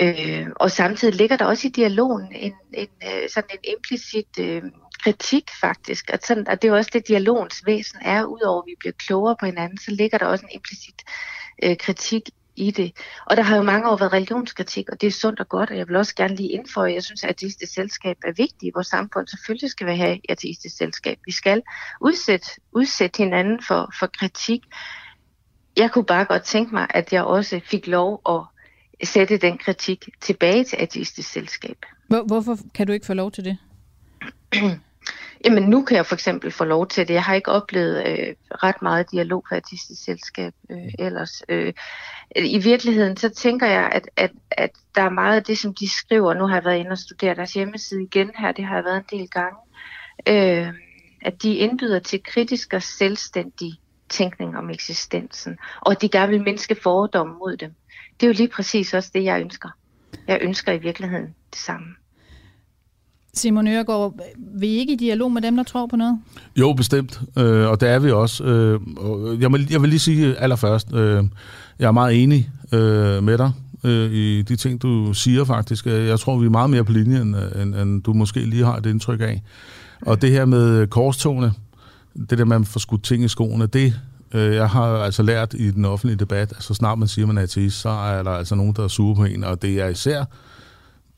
C: Øh, og samtidig ligger der også i dialogen en, en, øh, sådan en implicit øh, kritik faktisk. At, sådan, at det er jo også det, dialogens væsen er. Udover at vi bliver klogere på hinanden, så ligger der også en implicit øh, kritik i det. Og der har jo mange år været religionskritik, og det er sundt og godt, og jeg vil også gerne lige indføje, jeg synes, at ateistisk selskab er vigtigt i vores samfund. Selvfølgelig skal vi have et ateistisk selskab. Vi skal udsætte, udsætte hinanden for, for kritik. Jeg kunne bare godt tænke mig, at jeg også fik lov at sætte den kritik tilbage til ateistisk selskab.
A: Hvor, hvorfor kan du ikke få lov til det?
C: Jamen nu kan jeg for eksempel få lov til det. Jeg har ikke oplevet øh, ret meget dialog på artistisk selskab øh, ellers. Øh, I virkeligheden så tænker jeg, at, at, at der er meget af det, som de skriver. Nu har jeg været inde og studere deres hjemmeside igen her. Det har jeg været en del gange. Øh, at de indbyder til kritisk og selvstændig tænkning om eksistensen. Og at de gerne vil mindske fordomme mod dem. Det er jo lige præcis også det, jeg ønsker. Jeg ønsker i virkeligheden det samme.
A: Simon Øregård, vi I ikke i dialog med dem, der tror på noget?
B: Jo, bestemt, øh, og det er vi også. Øh, og jeg, vil, jeg vil lige sige allerførst, øh, jeg er meget enig øh, med dig øh, i de ting, du siger faktisk. Jeg tror, vi er meget mere på linje, end, end, end du måske lige har et indtryk af. Og det her med korstogene, det der med at få skudt ting i skoene, det øh, jeg har altså lært i den offentlige debat, at så snart man siger, man er ateist, så er der altså nogen, der er sure på en, og det er især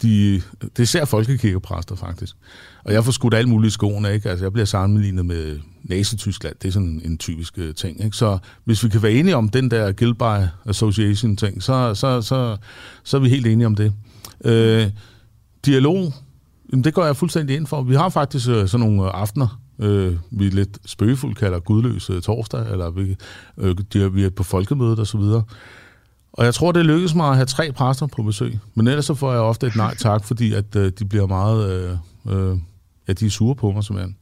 B: de, det er især folkekirkepræster, faktisk. Og jeg får skudt alt muligt i skoene, ikke? Altså, jeg bliver sammenlignet med Nazi-Tyskland. Det er sådan en typisk uh, ting, ikke? Så hvis vi kan være enige om den der Guild by Association-ting, så, så, så, så er vi helt enige om det. Øh, dialog, det går jeg fuldstændig ind for. Vi har faktisk uh, sådan nogle øh, aftener, øh, vi lidt spøgefuldt kalder gudløse torsdag, eller vi, øh, de, vi er på folkemødet osv., og jeg tror, det lykkedes mig at have tre præster på besøg. Men ellers så får jeg ofte et nej tak, fordi at øh, de bliver meget... Øh, øh, ja, de er sure på mig simpelthen.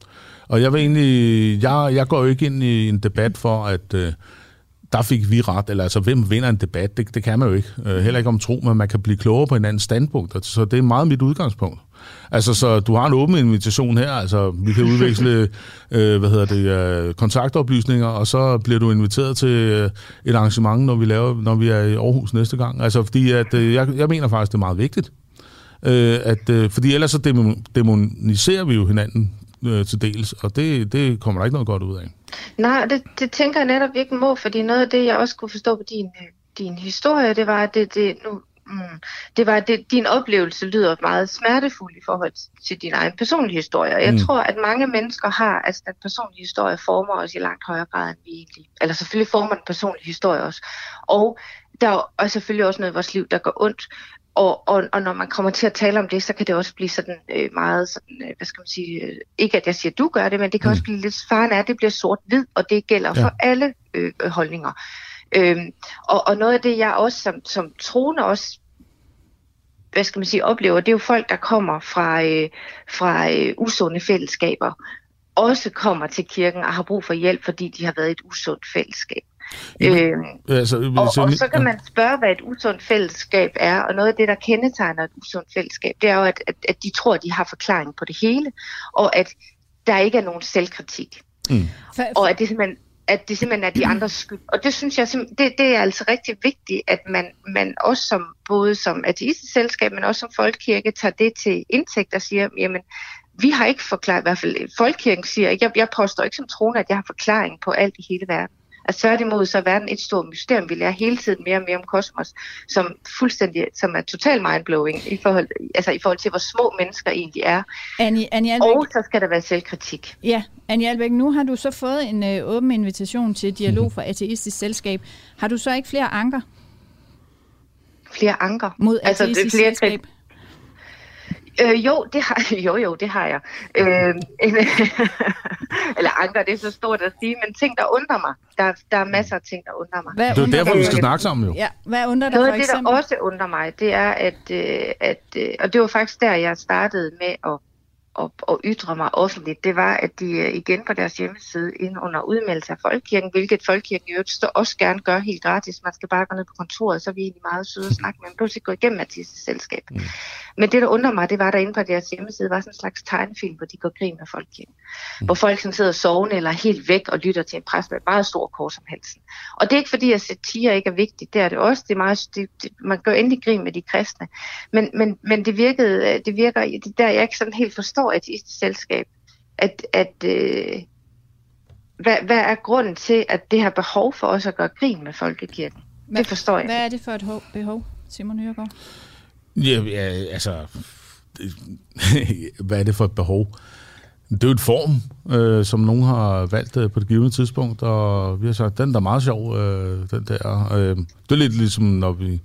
B: Og jeg vil egentlig... Jeg, jeg går jo ikke ind i en debat for, at... Øh, der fik vi ret, eller altså, hvem vinder en debat, det, det kan man jo ikke. Øh, heller ikke om tro, men man kan blive klogere på en anden standpunkt, så det er meget mit udgangspunkt. Altså, så du har en åben invitation her, altså, vi kan udveksle, øh, hvad hedder det, øh, kontaktoplysninger, og så bliver du inviteret til øh, et arrangement, når vi, laver, når vi er i Aarhus næste gang. Altså, fordi at, øh, jeg, jeg mener faktisk, det er meget vigtigt. Øh, at, øh, fordi ellers så demoniserer vi jo hinanden øh, til dels, og det, det kommer der ikke noget godt ud af.
C: Nej, det, det tænker jeg netop ikke må, fordi noget af det, jeg også kunne forstå på din, øh, din historie, det var, at det, det, nu, mm, det var, det, din oplevelse lyder meget smertefuld i forhold til din egen personlige historie. Jeg mm. tror, at mange mennesker har, altså den personlige historie former os i langt højere grad, end vi egentlig. Eller selvfølgelig former den personlige historie også. Og der er selvfølgelig også noget i vores liv, der går ondt. Og, og, og når man kommer til at tale om det, så kan det også blive sådan øh, meget, sådan, øh, hvad skal man sige, øh, ikke at jeg siger, at du gør det, men det kan mm. også blive lidt, faren er, at det bliver sort-hvid, og det gælder ja. for alle øh, holdninger. Øhm, og, og noget af det, jeg også som, som troende også hvad skal man sige, oplever, det er jo folk, der kommer fra, øh, fra øh, usunde fællesskaber, også kommer til kirken og har brug for hjælp, fordi de har været i et usundt fællesskab. Øhm, altså, og, og så kan man spørge, hvad et usundt fællesskab er, og noget af det, der kendetegner et usundt fællesskab, det er jo, at, at, at de tror, at de har forklaring på det hele, og at der ikke er nogen selvkritik. Mm. Og at det simpelthen at det simpelthen er de andres skyld. Og det synes jeg, det, det er altså rigtig vigtigt, at man, man også som, både som ateistisk selskab, men også som folkekirke, tager det til indtægt og siger, jamen, vi har ikke forklaret, i hvert fald folkekirken siger, jeg, jeg påstår ikke som troende, at jeg har forklaring på alt i hele verden. Altså tværtimod, så er verden et stort mysterium. Vi lærer hele tiden mere og mere om kosmos, som fuldstændig, som er totalt mindblowing i forhold, altså i forhold til, hvor små mennesker egentlig er. Annie, Annie Albeck, og så skal der være selvkritik.
A: Ja, Annie Albeck, nu har du så fået en øh, åben invitation til dialog fra Ateistisk Selskab. Har du så ikke flere anker?
C: Flere anker?
A: Mod altså, Ateistisk det flere Selskab?
C: Øh, jo, det har, jo, jo, det har jeg. Øh, eller anker, det er så stort at sige, men ting, der undrer mig. Der, der er masser af ting, der undrer mig.
B: Hvad det er jo derfor, vi skal snakke sammen jo.
A: Ja, hvad undrer dig
C: Noget
A: af
C: det, der også undrer mig, det er, at, øh, at øh, og det var faktisk der, jeg startede med at og, og ytre mig offentligt, det var, at de øh, igen på deres hjemmeside ind under udmeldelse af Folkekirken, hvilket Folkekirken jo også gerne gør helt gratis. Man skal bare gå ned på kontoret, så er vi egentlig meget søde at snakke med. Behøver ikke gå igennem Mathis' selskab. Mm. Men det, der undrer mig, det var der inde på deres hjemmeside, var sådan en slags tegnefilm, hvor de går grin med Folkekirken. Mm. Hvor folk sådan sidder sovende eller helt væk og lytter til en præst med et meget stor kors om halsen. Og det er ikke fordi, at satire ikke er vigtigt. Det er det også. Det er meget, det, det, man gør endelig grin med de kristne. Men, men, men det, virkede, det virker, det der jeg ikke sådan helt forstår, ateistisk selskab, at, at øh, hvad, hvad er grunden til, at det har behov for os at gøre grin med folkekirken? Hvad, det forstår jeg
A: Hvad er det for et behov, Simon Nyregård?
B: Ja, ja altså, hvad er det for et behov? Det er jo et form, øh, som nogen har valgt øh, på det givende tidspunkt, og vi har sagt, den der er meget sjov, øh, den der. Øh, det er lidt ligesom, når vi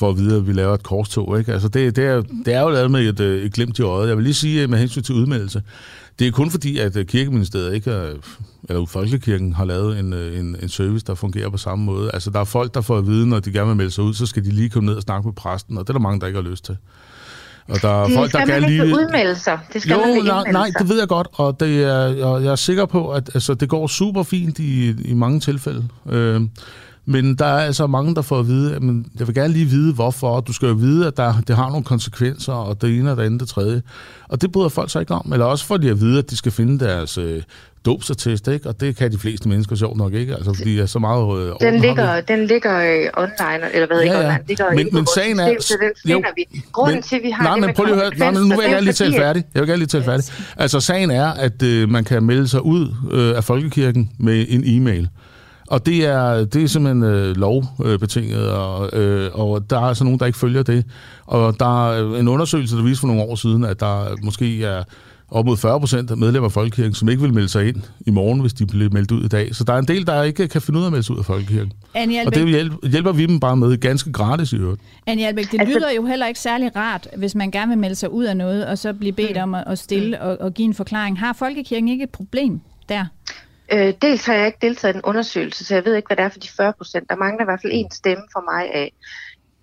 B: for at vide, at vi laver et korstog. Ikke? Altså det, det, er, det er jo lavet med et, et glimt i øjet. Jeg vil lige sige med hensyn til udmeldelse. Det er kun fordi, at kirkeministeriet ikke er, eller Folkekirken har lavet en, en, en service, der fungerer på samme måde. Altså der er folk, der får at vide, når de gerne vil melde sig ud, så skal de lige komme ned og snakke med præsten, og det er der mange, der ikke har lyst til.
C: Og der er det folk, der ikke lige... udmelde sig. Det skal jo, man
B: nej, nej, det ved jeg godt, og det er, jeg, jeg er sikker på, at altså, det går super fint i, i mange tilfælde. Øh, men der er altså mange, der får at vide, at jeg vil gerne lige vide, hvorfor. Du skal jo vide, at der, det har nogle konsekvenser, og det ene og det andet det tredje. Og det bryder folk sig ikke om. Eller også får de at vide, at de skal finde deres øh, dopsattest, ikke? Og det kan de fleste mennesker sjovt nok ikke, altså fordi er så meget
C: øh, den ligger, den ligger øh, online, eller hvad ja, ikke ja. online, ligger
B: men, men sagen er...
C: Så den finder jo, vi. Grunden men, til, vi har
B: nej, det men prøv lige at høre, nej, nu vil jeg gerne lige tale færdig. Jeg vil gerne lige tale færdig. Altså sagen er, at øh, man kan melde sig ud øh, af Folkekirken med en e-mail. Og det er, det er simpelthen øh, lovbetinget, og, øh, og der er altså nogen, der ikke følger det. Og der er en undersøgelse, der viste for nogle år siden, at der måske er op mod 40 procent af medlemmer af Folkekirken, som ikke vil melde sig ind i morgen, hvis de bliver meldt ud i dag. Så der er en del, der ikke kan finde ud af at melde sig ud af Folkekirken. Annie og det hjælper, hjælper vi dem bare med ganske gratis i øvrigt.
A: Annie Albæk, det altså- lyder jo heller ikke særlig rart, hvis man gerne vil melde sig ud af noget, og så blive bedt mm. om at stille mm. og, og give en forklaring. Har Folkekirken ikke et problem der?
C: Øh, dels har jeg ikke deltaget i en undersøgelse, så jeg ved ikke, hvad det er for de 40 procent. Der mangler i hvert fald en stemme for mig af.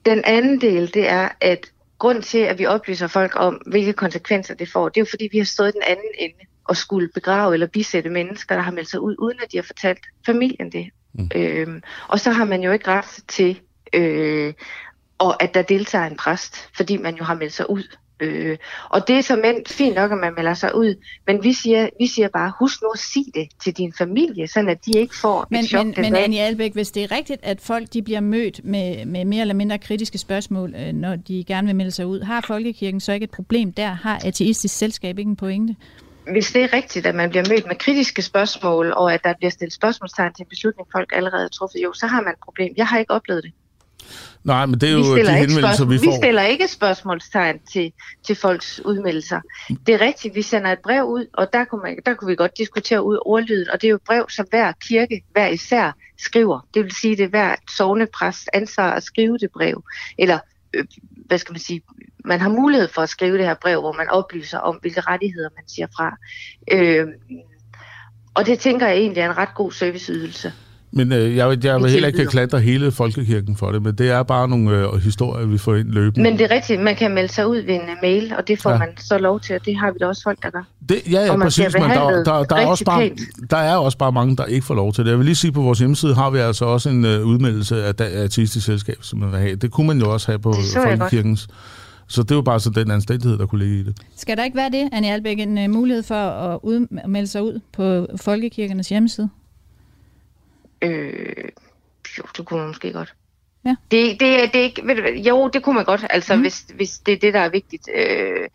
C: Den anden del, det er, at grund til, at vi oplyser folk om, hvilke konsekvenser det får, det er jo fordi, vi har stået den anden ende og skulle begrave eller bisætte mennesker, der har meldt sig ud, uden at de har fortalt familien det. Mm. Øhm, og så har man jo ikke ret til, øh, og at der deltager en præst, fordi man jo har meldt sig ud. Øh, og det er så mænd fint nok, at man melder sig ud, men vi siger, vi siger bare, husk nu at sige det til din familie, så at de ikke får
A: men,
C: et chok
A: Men, men Annie Albæk, hvis det er rigtigt, at folk de bliver mødt med, med mere eller mindre kritiske spørgsmål, øh, når de gerne vil melde sig ud, har Folkekirken så ikke et problem der? Har ateistisk selskab ikke en pointe?
C: Hvis det er rigtigt, at man bliver mødt med kritiske spørgsmål, og at der bliver stillet spørgsmålstegn til en beslutning, folk allerede har truffet, jo, så har man et problem. Jeg har ikke oplevet det.
B: Nej, men det er jo de henvendelser, vi får.
C: Vi stiller ikke spørgsmålstegn til, til folks udmeldelser. Det er rigtigt, vi sender et brev ud, og der kunne, man, der kunne vi godt diskutere ud ordlyden, og det er jo et brev, som hver kirke, hver især, skriver. Det vil sige, det er hver sovnepræst ansvar at skrive det brev. Eller, øh, hvad skal man sige, man har mulighed for at skrive det her brev, hvor man oplyser om, hvilke rettigheder man siger fra. Øh, og det tænker jeg egentlig er en ret god serviceydelse.
B: Men øh, jeg, jeg vil heller ikke klandre hele folkekirken for det, men det er bare nogle øh, historier, vi får ind løbende.
C: Men det er rigtigt, man kan melde sig ud ved en uh, mail, og det får ja. man så lov til, og det har vi da også folk, der gør.
B: Det, ja, ja, præcis, men der, der, der, er også bare, der er også bare mange, der ikke får lov til det. Jeg vil lige sige, på vores hjemmeside har vi altså også en uh, udmeldelse af, af artistisk selskab, som man vil have. Det kunne man jo også have på folkekirkens. Så det var bare så den anstændighed, der kunne ligge i det.
A: Skal der ikke være det, Annie Albæk, en uh, mulighed for at udmelde sig ud på folkekirkenes hjemmeside?
C: Øh, jo, det kunne man måske godt. Ja. Det, det, det ikke, ved du, jo, det kunne man godt, altså mm. hvis, hvis det er det, der er vigtigt. Øh.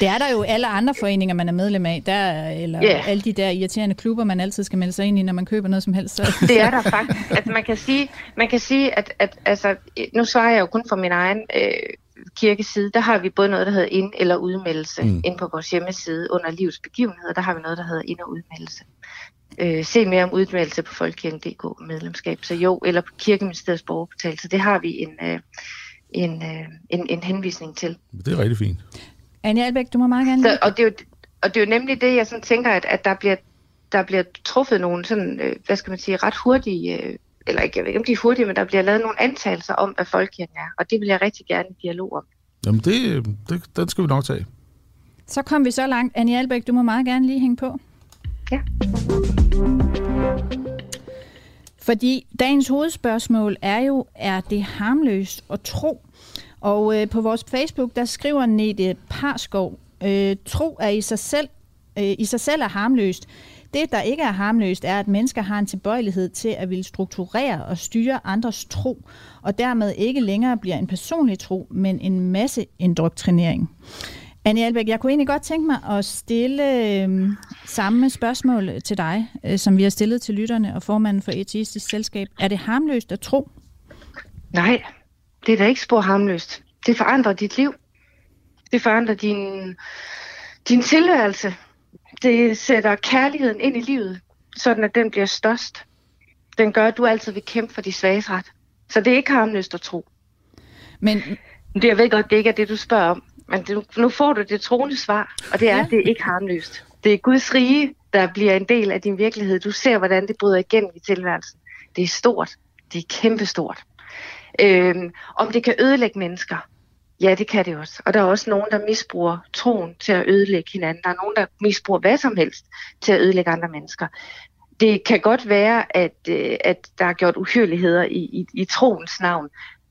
A: Det er der jo alle andre foreninger, man er medlem af, der, eller yeah. alle de der irriterende klubber, man altid skal melde sig ind i, når man køber noget som helst. Så.
C: Det er der faktisk. Altså, man kan sige, man kan sige at, at altså, nu svarer jeg jo kun for min egen øh, kirkeside. Der har vi både noget, der hedder ind- eller udmeldelse. Mm. Ind på vores hjemmeside under livs begivenheder, der har vi noget, der hedder ind- og udmeldelse øh, se mere om udmeldelse på folkekirken.dk medlemskab. Så jo, eller på Kirkeministeriets borgerportal. Så det har vi en, øh, en, øh, en, en henvisning til.
B: Det er rigtig fint.
A: Anne Albæk, du må meget gerne... Så,
C: og, det er jo, og det er jo nemlig det, jeg sådan tænker, at, at der, bliver, der bliver truffet nogle sådan, øh, hvad skal man sige, ret hurtige... Øh, eller ikke, jeg ved ikke, om de er hurtige, men der bliver lavet nogle antagelser om, hvad folkekirken er. Og det vil jeg rigtig gerne i dialog om.
B: Jamen, det, det, den skal vi nok tage.
A: Så kom vi så langt. Annie Albæk, du må meget gerne lige hænge på. Ja. Fordi dagens hovedspørgsmål er jo, er det harmløst at tro? Og øh, på vores Facebook, der skriver Nete Parskov, øh, tro er i sig selv, øh, i sig selv er harmløst. Det, der ikke er harmløst, er, at mennesker har en tilbøjelighed til at ville strukturere og styre andres tro, og dermed ikke længere bliver en personlig tro, men en masse indoktrinering. Annie Albæk, jeg kunne egentlig godt tænke mig at stille øh, samme spørgsmål til dig, øh, som vi har stillet til lytterne og formanden for Etistisk Selskab. Er det harmløst at tro?
C: Nej, det er da ikke spor harmløst. Det forandrer dit liv. Det forandrer din, din tilværelse. Det sætter kærligheden ind i livet, sådan at den bliver størst. Den gør, at du altid vil kæmpe for de svages ret. Så det er ikke harmløst at tro. Men, det, jeg ved godt, det ikke er det, du spørger om, men det, nu får du det troende svar, og det er, ja. at det er ikke harmløst. Det er Guds rige, der bliver en del af din virkelighed. Du ser, hvordan det bryder igennem i tilværelsen. Det er stort. Det er kæmpestort. Øhm, om det kan ødelægge mennesker, Ja, det kan det også. Og der er også nogen, der misbruger troen til at ødelægge hinanden. Der er nogen, der misbruger hvad som helst til at ødelægge andre mennesker. Det kan godt være, at, øh, at der er gjort uhyrligheder i, i, i troens navn,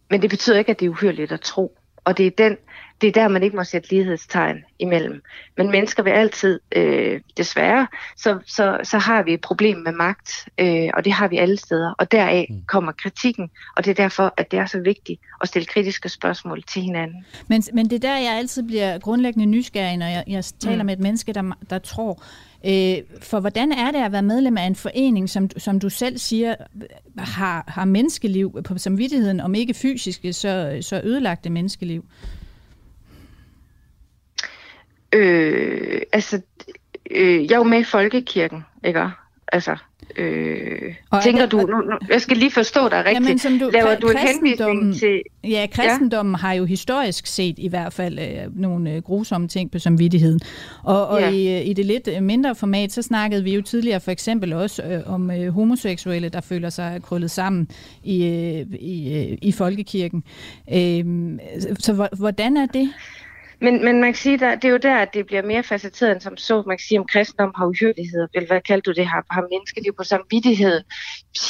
C: men det betyder ikke, at det er uhyrligt at tro. Og det er, den, det er der, man ikke må sætte lighedstegn imellem. Men mennesker vil altid, øh, desværre, så, så, så har vi et problem med magt, øh, og det har vi alle steder. Og deraf mm. kommer kritikken, og det er derfor, at det er så vigtigt at stille kritiske spørgsmål til hinanden.
A: Men, men det er der, jeg altid bliver grundlæggende nysgerrig, når jeg, jeg taler mm. med et menneske, der, der tror, Øh, for hvordan er det at være medlem af en forening, som, som du selv siger, har, har menneskeliv på samvittigheden, om ikke fysiske, så, så ødelagte menneskeliv?
C: Øh, altså, øh, jeg er jo med i Folkekirken, ikke? Altså, Øh, og tænker det, du, nu, nu, jeg skal lige forstå dig rigtigt, jamen, som du, laver du en henvisning til...
A: Ja, kristendommen ja? har jo historisk set i hvert fald øh, nogle øh, grusomme ting på samvittigheden. Og, og ja. i, øh, i det lidt mindre format, så snakkede vi jo tidligere for eksempel også øh, om øh, homoseksuelle, der føler sig krøllet sammen i, øh, i, øh, i folkekirken. Øh, så hvordan er det?
C: Men, men man kan sige, at det er jo der, at det bliver mere facetteret end som så. Man kan sige, om kristendom har uhyrlighed, eller hvad kalder du det, her? har menneskeliv på samvittighed.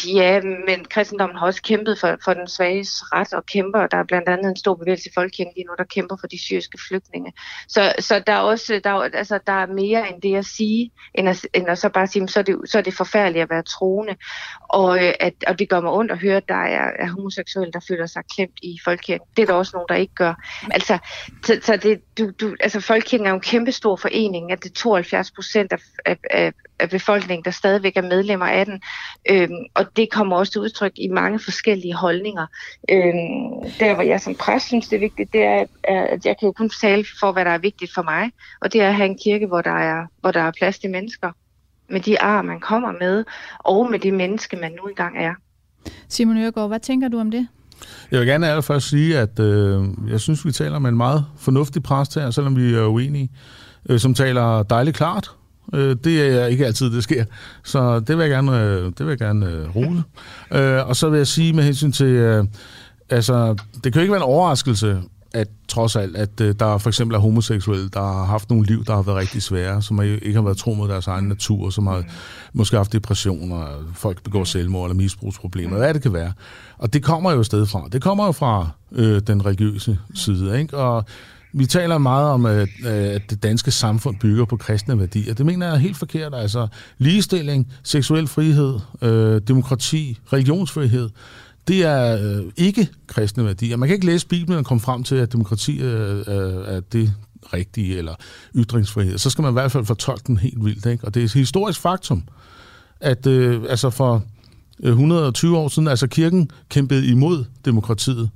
C: Ja, men kristendommen har også kæmpet for, for den svages ret og kæmper. Der er blandt andet en stor bevægelse i Folkekirken lige nu, der kæmper for de syriske flygtninge. Så, så der, er også, der, er, altså, der er mere end det at sige, end at, end at så bare sige, så er, det, så er det forfærdeligt at være troende. Og, øh, at, og det gør mig ondt at høre, at der er, er homoseksuelle, der føler sig klemt i Folkekirken. Det er der også nogen, der ikke gør. Altså, så, så det, du, du, altså Folkekirken er jo en kæmpe stor forening, at det er 72 procent af, af, af befolkningen, der stadigvæk er medlemmer af den. Øhm, og det kommer også til udtryk i mange forskellige holdninger. Øhm, der, hvor jeg som præst synes, det er vigtigt, det er, at jeg kan jo kun tale for, hvad der er vigtigt for mig. Og det er at have en kirke, hvor der er, hvor der er plads til mennesker. Med de ar, man kommer med, og med det menneske, man nu engang er.
A: Simon Øregård, hvad tænker du om det?
B: Jeg vil gerne allerførst sige, at øh, jeg synes, vi taler med en meget fornuftig præst her, selvom vi er uenige, øh, som taler dejligt klart. Øh, det er ikke altid, det sker. Så det vil jeg gerne, øh, det vil jeg gerne øh, rule. Øh, og så vil jeg sige med hensyn til, øh, altså, det kan jo ikke være en overraskelse, at trods alt, at øh, der for eksempel er homoseksuelle, der har haft nogle liv, der har været rigtig svære, som ikke har været tro mod deres egen natur, som har måske haft depressioner, folk begår selvmord eller misbrugsproblemer, hvad det kan være. Og det kommer jo sted fra. Det kommer jo fra øh, den religiøse side, ikke? Og vi taler meget om, at, øh, at det danske samfund bygger på kristne værdier. Det mener jeg er helt forkert. Altså ligestilling, seksuel frihed, øh, demokrati, religionsfrihed, det er øh, ikke kristne værdier. Man kan ikke læse Bibelen og komme frem til, at demokrati øh, øh, er det rigtige, eller ytringsfrihed. Så skal man i hvert fald fortolke den helt vildt. Ikke? Og det er et historisk faktum, at øh, altså for øh, 120 år siden, altså kirken kæmpede imod demokratiet.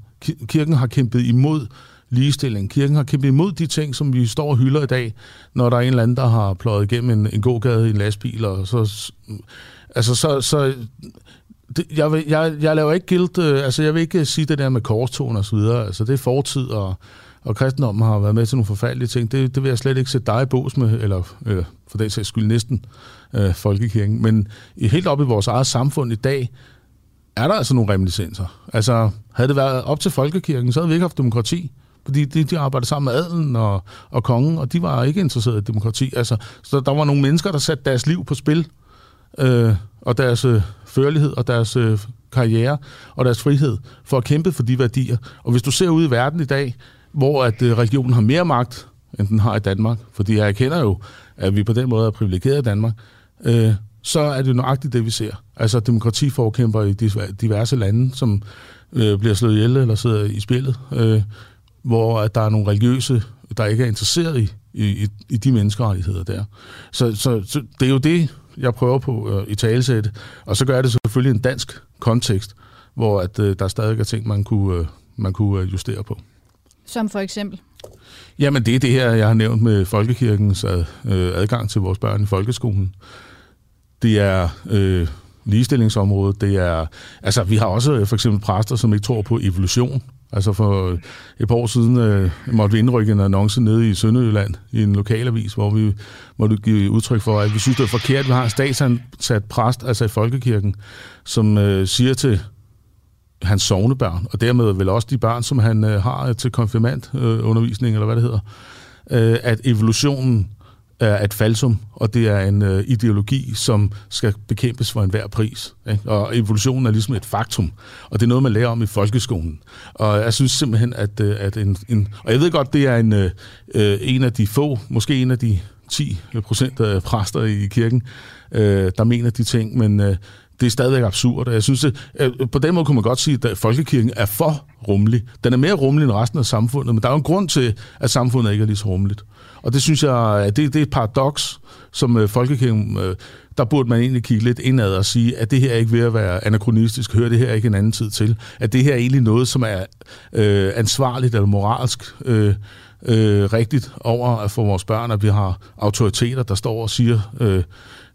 B: Kirken har kæmpet imod ligestilling. Kirken har kæmpet imod de ting, som vi står og hylder i dag, når der er en eller anden, der har pløjet igennem en, en gågade i en lastbil. Og så, altså, så, så det, jeg, vil, jeg, jeg laver ikke gilt, øh, altså jeg vil ikke øh, sige det der med korstogen og så videre, altså det er fortid, og, og kristendommen har været med til nogle forfærdelige ting, det, det vil jeg slet ikke sætte dig i bås med, eller, øh, for den sags skyld næsten øh, folkekirken, men i, helt op i vores eget samfund i dag, er der altså nogle reminiscenser. Altså, havde det været op til folkekirken, så havde vi ikke haft demokrati, fordi de, de arbejdede sammen med adelen og, og kongen, og de var ikke interesserede i demokrati. Altså, så der var nogle mennesker, der satte deres liv på spil, øh, og deres øh, førlighed og deres øh, karriere og deres frihed for at kæmpe for de værdier. Og hvis du ser ud i verden i dag, hvor at øh, regionen har mere magt, end den har i Danmark, fordi jeg erkender jo, at vi på den måde er privilegeret i Danmark, øh, så er det nøjagtigt det, vi ser. Altså demokratiforkæmper i diverse lande, som øh, bliver slået ihjel eller sidder i spillet, øh, hvor at der er nogle religiøse, der ikke er interesseret i, i, i de menneskerettigheder der. Så, så, så det er jo det, jeg prøver på øh, i talesætte. Og så gør jeg det selvfølgelig i en dansk kontekst, hvor at, øh, der stadig er ting, man kunne, øh, man kunne øh, justere på.
A: Som for eksempel?
B: Jamen det er det her, jeg har nævnt med folkekirkens ad, øh, adgang til vores børn i folkeskolen. Det er øh, ligestillingsområdet. Det er, altså, vi har også øh, for eksempel præster, som ikke tror på evolution. Altså for et par år siden øh, måtte vi indrykke en annonce nede i Sønderjylland i en lokalavis, hvor vi måtte give udtryk for, at vi synes, det er forkert, at vi har en statsansat præst, altså i Folkekirken, som øh, siger til hans sovnebørn, og dermed vel også de børn, som han øh, har til konfirmandundervisning, øh, eller hvad det hedder, øh, at evolutionen er et falsum, og det er en øh, ideologi, som skal bekæmpes for enhver pris. Ikke? Og evolutionen er ligesom et faktum, og det er noget, man lærer om i folkeskolen. Og jeg synes simpelthen, at, øh, at en, en... Og jeg ved godt, det er en, øh, øh en af de få, måske en af de 10 procent af præster i kirken, øh, der mener de ting, men øh, det er stadigvæk absurd. Jeg synes, at, på den måde kunne man godt sige, at folkekirken er for rummelig. Den er mere rummelig end resten af samfundet, men der er jo en grund til, at samfundet ikke er lige så rummeligt. Og det synes jeg, øh, det, det er et paradoks, som øh, folkekirken, øh, der burde man egentlig kigge lidt indad og sige, at det her er ikke ved at være anachronistisk, hører det her ikke en anden tid til, at det her er egentlig noget, som er øh, ansvarligt eller moralsk øh, øh, rigtigt over at for vores børn, at vi har autoriteter, der står og siger øh,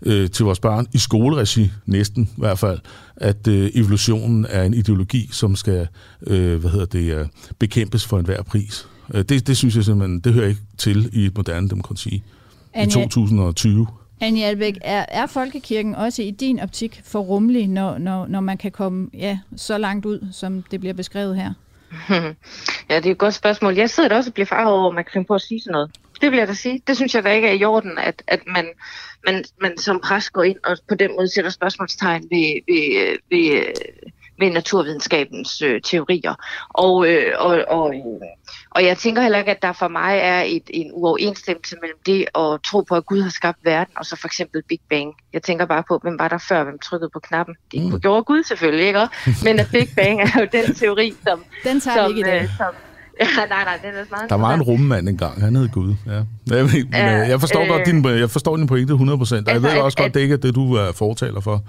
B: øh, til vores børn, i skoleregi næsten i hvert fald, at øh, evolutionen er en ideologi, som skal øh, hvad hedder det, øh, bekæmpes for enhver pris. Øh, det, det synes jeg simpelthen, det hører ikke til i et moderne demokrati Anja, i 2020.
A: Anja Albeck, er, er folkekirken også i din optik for rummelig, når, når, når man kan komme ja, så langt ud, som det bliver beskrevet her?
C: Ja, det er et godt spørgsmål. Jeg sidder da også og bliver farvet over, at man kan på at sige sådan noget. Det vil jeg da sige. Det synes jeg da ikke er i orden, at, at man, man, man som præst går ind og på den måde sætter spørgsmålstegn ved, ved, ved, ved naturvidenskabens øh, teorier. Og, øh, og, og, og jeg tænker heller ikke, at der for mig er et, en uoverensstemmelse mellem det at tro på, at Gud har skabt verden, og så for eksempel Big Bang. Jeg tænker bare på, hvem var der før, hvem trykkede på knappen? Det mm. gjorde Gud selvfølgelig, ikke? Men at Big Bang er jo den teori, som...
A: Den tager som, ikke i dag. Øh, som,
C: Ja, nej, nej, det er meget
B: Der var en rummand engang, han hed Gud. Ja. Jeg, ja, jeg forstår øh, godt din, jeg forstår din pointe 100%, og jeg altså, ved også at, godt, det ikke er det, du er fortaler for.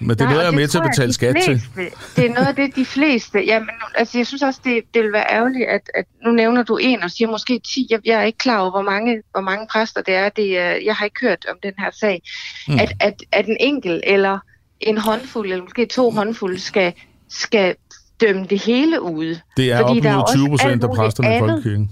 B: Men det er noget, jeg er med til at betale skat
C: fleste, til. Det er noget af det, de fleste... Jamen, altså, jeg synes også, det, det vil være ærgerligt, at, at nu nævner du en og siger måske 10. Jeg, jeg er ikke klar over, hvor mange, hvor mange præster det er. Det, jeg har ikke hørt om den her sag. Mm. At, at, at en enkelt eller en håndfuld, eller måske to håndfulde, skal, skal dømme det hele ud.
B: Det er Fordi op mod 20 procent af præsterne i Folkekirken.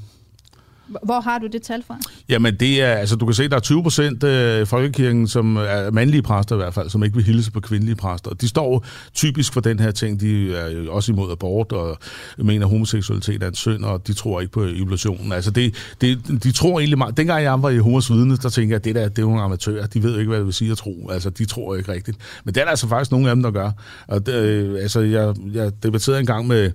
A: Hvor har du det tal fra?
B: Jamen, det er, altså, du kan se, der er 20 procent af øh, folkekirken, som er mandlige præster i hvert fald, som ikke vil hilse på kvindelige præster. De står typisk for den her ting. De er jo også imod abort og mener, at homoseksualitet er en synd, og de tror ikke på evolutionen. Altså, det, det, de tror egentlig meget. Dengang jeg var i Jehovas vidne, der tænker jeg, at det der, det er nogle amatører. De ved ikke, hvad det vil sige at tro. Altså, de tror ikke rigtigt. Men det er der altså faktisk nogle af dem, der gør. Og det, øh, altså, jeg, jeg debatterede en gang med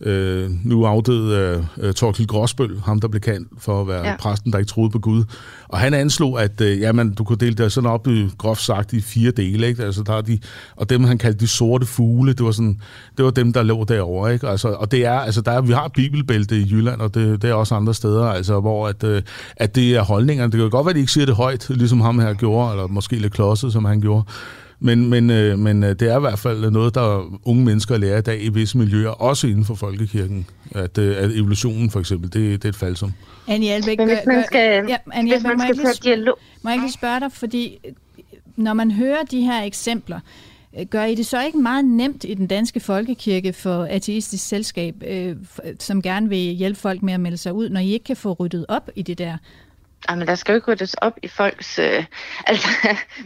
B: øh, nu afdøde øh, Torkild Gråsbøl, ham der blev kendt for at være ja. præsten, der ikke troede på Gud. Og han anslog, at øh, jamen, du kunne dele det sådan op i groft sagt i fire dele. Ikke? Altså, der er de, og dem, han kaldte de sorte fugle, det var, sådan, det var dem, der lå derovre. Ikke? Altså, og det er, altså, der er, vi har bibelbælte i Jylland, og det, det er også andre steder, altså, hvor at, øh, at det er holdningerne. Det kan godt være, at de ikke siger det højt, ligesom ham her gjorde, eller måske lidt klodset, som han gjorde. Men, men, øh, men øh, det er i hvert fald noget, der unge mennesker lærer i dag i visse miljøer, også inden for folkekirken, at, øh, at evolutionen for eksempel, det, det er et falsum.
A: Annie Albeck, hvis man skal, ja, Annie hvis man skal tage dialog... Må jeg ikke spørge dig, fordi når man hører de her eksempler, Gør I det så ikke meget nemt i den danske folkekirke for ateistisk selskab, øh, som gerne vil hjælpe folk med at melde sig ud, når I ikke kan få ryddet op i det der
C: Jamen, der skal jo ikke ryddes op i folks... Øh, altså,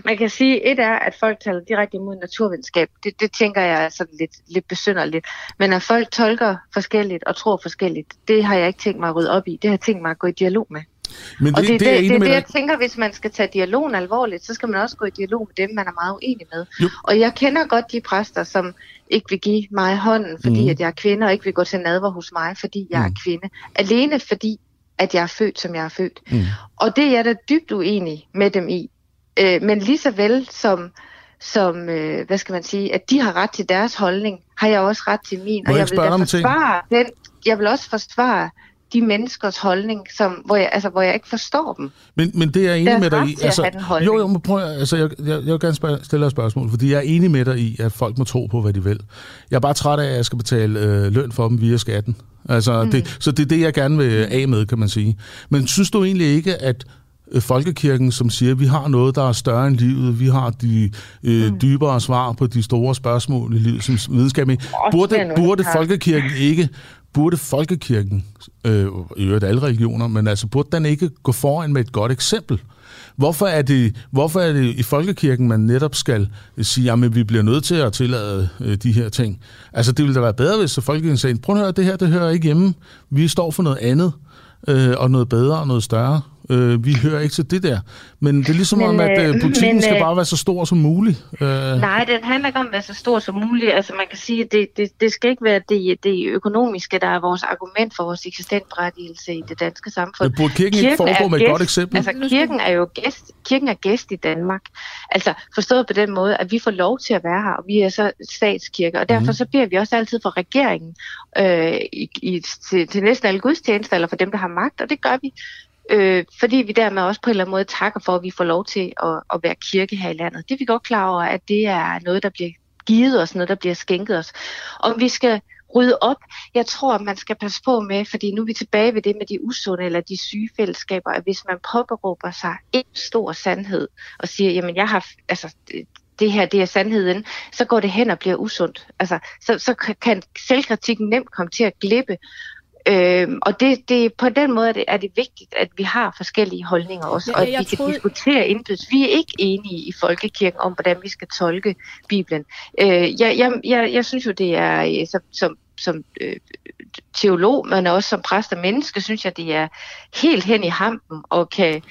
C: man kan sige, et er, at folk taler direkte imod naturvidenskab. Det, det tænker jeg er sådan lidt, lidt besynderligt. Men at folk tolker forskelligt og tror forskelligt, det har jeg ikke tænkt mig at rydde op i. Det har jeg tænkt mig at gå i dialog med. Men det, og det, det, det, det, det, det jeg tænker, hvis man skal tage dialogen alvorligt, så skal man også gå i dialog med dem, man er meget uenig med. Jo. Og jeg kender godt de præster, som ikke vil give mig hånden, fordi mm. at jeg er kvinde, og ikke vil gå til nadver hos mig, fordi jeg mm. er kvinde. Alene fordi, at jeg er født, som jeg er født. Mm. Og det er jeg da dybt uenig med dem i. Øh, men lige så vel som, som øh, hvad skal man sige, at de har ret til deres holdning, har jeg også ret til min.
B: og jeg vil da forsvare
C: den, jeg vil også forsvare de menneskers holdning, som, hvor, jeg, altså, hvor jeg ikke forstår dem.
B: Men, men det er jeg enig med dig i. Altså, jo, jo, men prøv, altså, jeg, jeg, jeg vil gerne spørge, stille et spørgsmål, fordi jeg er enig med dig i, at folk må tro på, hvad de vil. Jeg er bare træt af, at jeg skal betale øh, løn for dem via skatten. Altså, mm. det, så det er det, jeg gerne vil af med, kan man sige. Men synes du egentlig ikke, at øh, folkekirken, som siger, at vi har noget, der er større end livet, vi har de øh, mm. dybere svar på de store spørgsmål i livet som videnskab. Burde, burde folkekirken ikke burde folkekirken, øh, i øvrigt alle religioner, men altså burde den ikke gå foran med et godt eksempel? Hvorfor er det, hvorfor er det i folkekirken, man netop skal sige, at vi bliver nødt til at tillade øh, de her ting? Altså det ville da være bedre, hvis folkekirken sagde, prøv at høre, det her det hører ikke hjemme. Vi står for noget andet, øh, og noget bedre og noget større. Øh, vi hører ikke til det der. Men det er ligesom men, om, at øh, øh butikken men, skal øh, bare være så stor som muligt.
C: Øh. Nej, det handler ikke om at være så stor som muligt. Altså man kan sige, at det, det, det skal ikke være det, det økonomiske, der er vores argument for vores eksistentberettigelse i det danske samfund.
B: Men burde kirken, kirken ikke foregå med et godt eksempel?
C: Altså kirken er jo gæst, kirken er gæst i Danmark. Altså forstået på den måde, at vi får lov til at være her, og vi er så statskirke, og derfor mm. så beder vi også altid for regeringen øh, i, i, til, til næsten alle gudstjenester, eller for dem, der har magt, og det gør vi øh, fordi vi dermed også på en eller anden måde takker for, at vi får lov til at, at være kirke her i landet. Det er vi godt klar over, at det er noget, der bliver givet os, noget, der bliver skænket os. Om vi skal rydde op. Jeg tror, at man skal passe på med, fordi nu er vi tilbage ved det med de usunde eller de syge fællesskaber, at hvis man påberåber sig en stor sandhed og siger, jamen jeg har, altså det her det er sandheden, så går det hen og bliver usundt. Altså, så, så kan selvkritikken nemt komme til at glippe, Øhm, og det, det, på den måde er det, er det vigtigt, at vi har forskellige holdninger også, ja, og at vi kan troede... diskutere indbydes. Vi er ikke enige i folkekirken om, hvordan vi skal tolke Bibelen. Øh, jeg, jeg, jeg, jeg synes jo, det er øh, som, som, som øh, teolog, men også som præst og menneske, synes jeg, det er helt hen i hampen og kan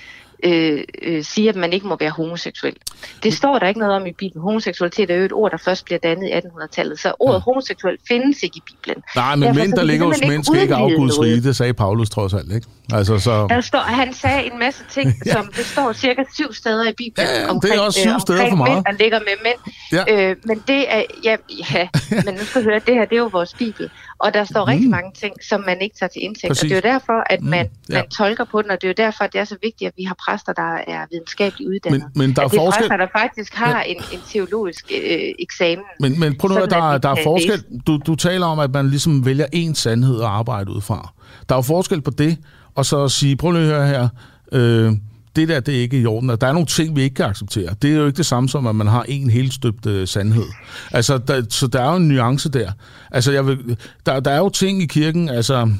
C: øh, øh, sige, at man ikke må være homoseksuel. Det står der ikke noget om i Bibelen. Homoseksualitet er jo et ord, der først bliver dannet i 1800-tallet, så ordet ja. homoseksuel findes ikke i Bibelen.
B: Nej, men mænd, der ligger hos mænd, skal ikke afguds rige, det sagde Paulus trods alt, ikke?
C: Altså, så... der står, han sagde en masse ting, ja. som det står cirka syv steder i Bibelen.
B: Ja, ja omkring, det er også syv øh, steder for meget. Mænd,
C: der ligger med mænd. Ja. Øh, men det er, ja, ja, men nu skal du høre, det her, det er jo vores Bibel. Og der står mm. rigtig mange ting, som man ikke tager til indtægt. Præcis. Og det er jo derfor, at man, mm. ja. man tolker på den, og det er jo derfor, at det er så vigtigt, at vi har præster, der er videnskabeligt uddannet. Men, men der er at det er forskel... præster, der faktisk har ja. en, en teologisk øh, eksamen.
B: Men, men prøv nu at der, der er forskel. Du, du taler om, at man ligesom vælger én sandhed at arbejde ud fra. Der er jo forskel på det, og så at sige, prøv lige at høre her, øh, det der, det er ikke i orden. Der er nogle ting, vi ikke kan acceptere. Det er jo ikke det samme som, at man har en helt støbt øh, sandhed. Altså, der, så der er jo en nuance der. Altså, jeg vil, der, der er jo ting i kirken, altså,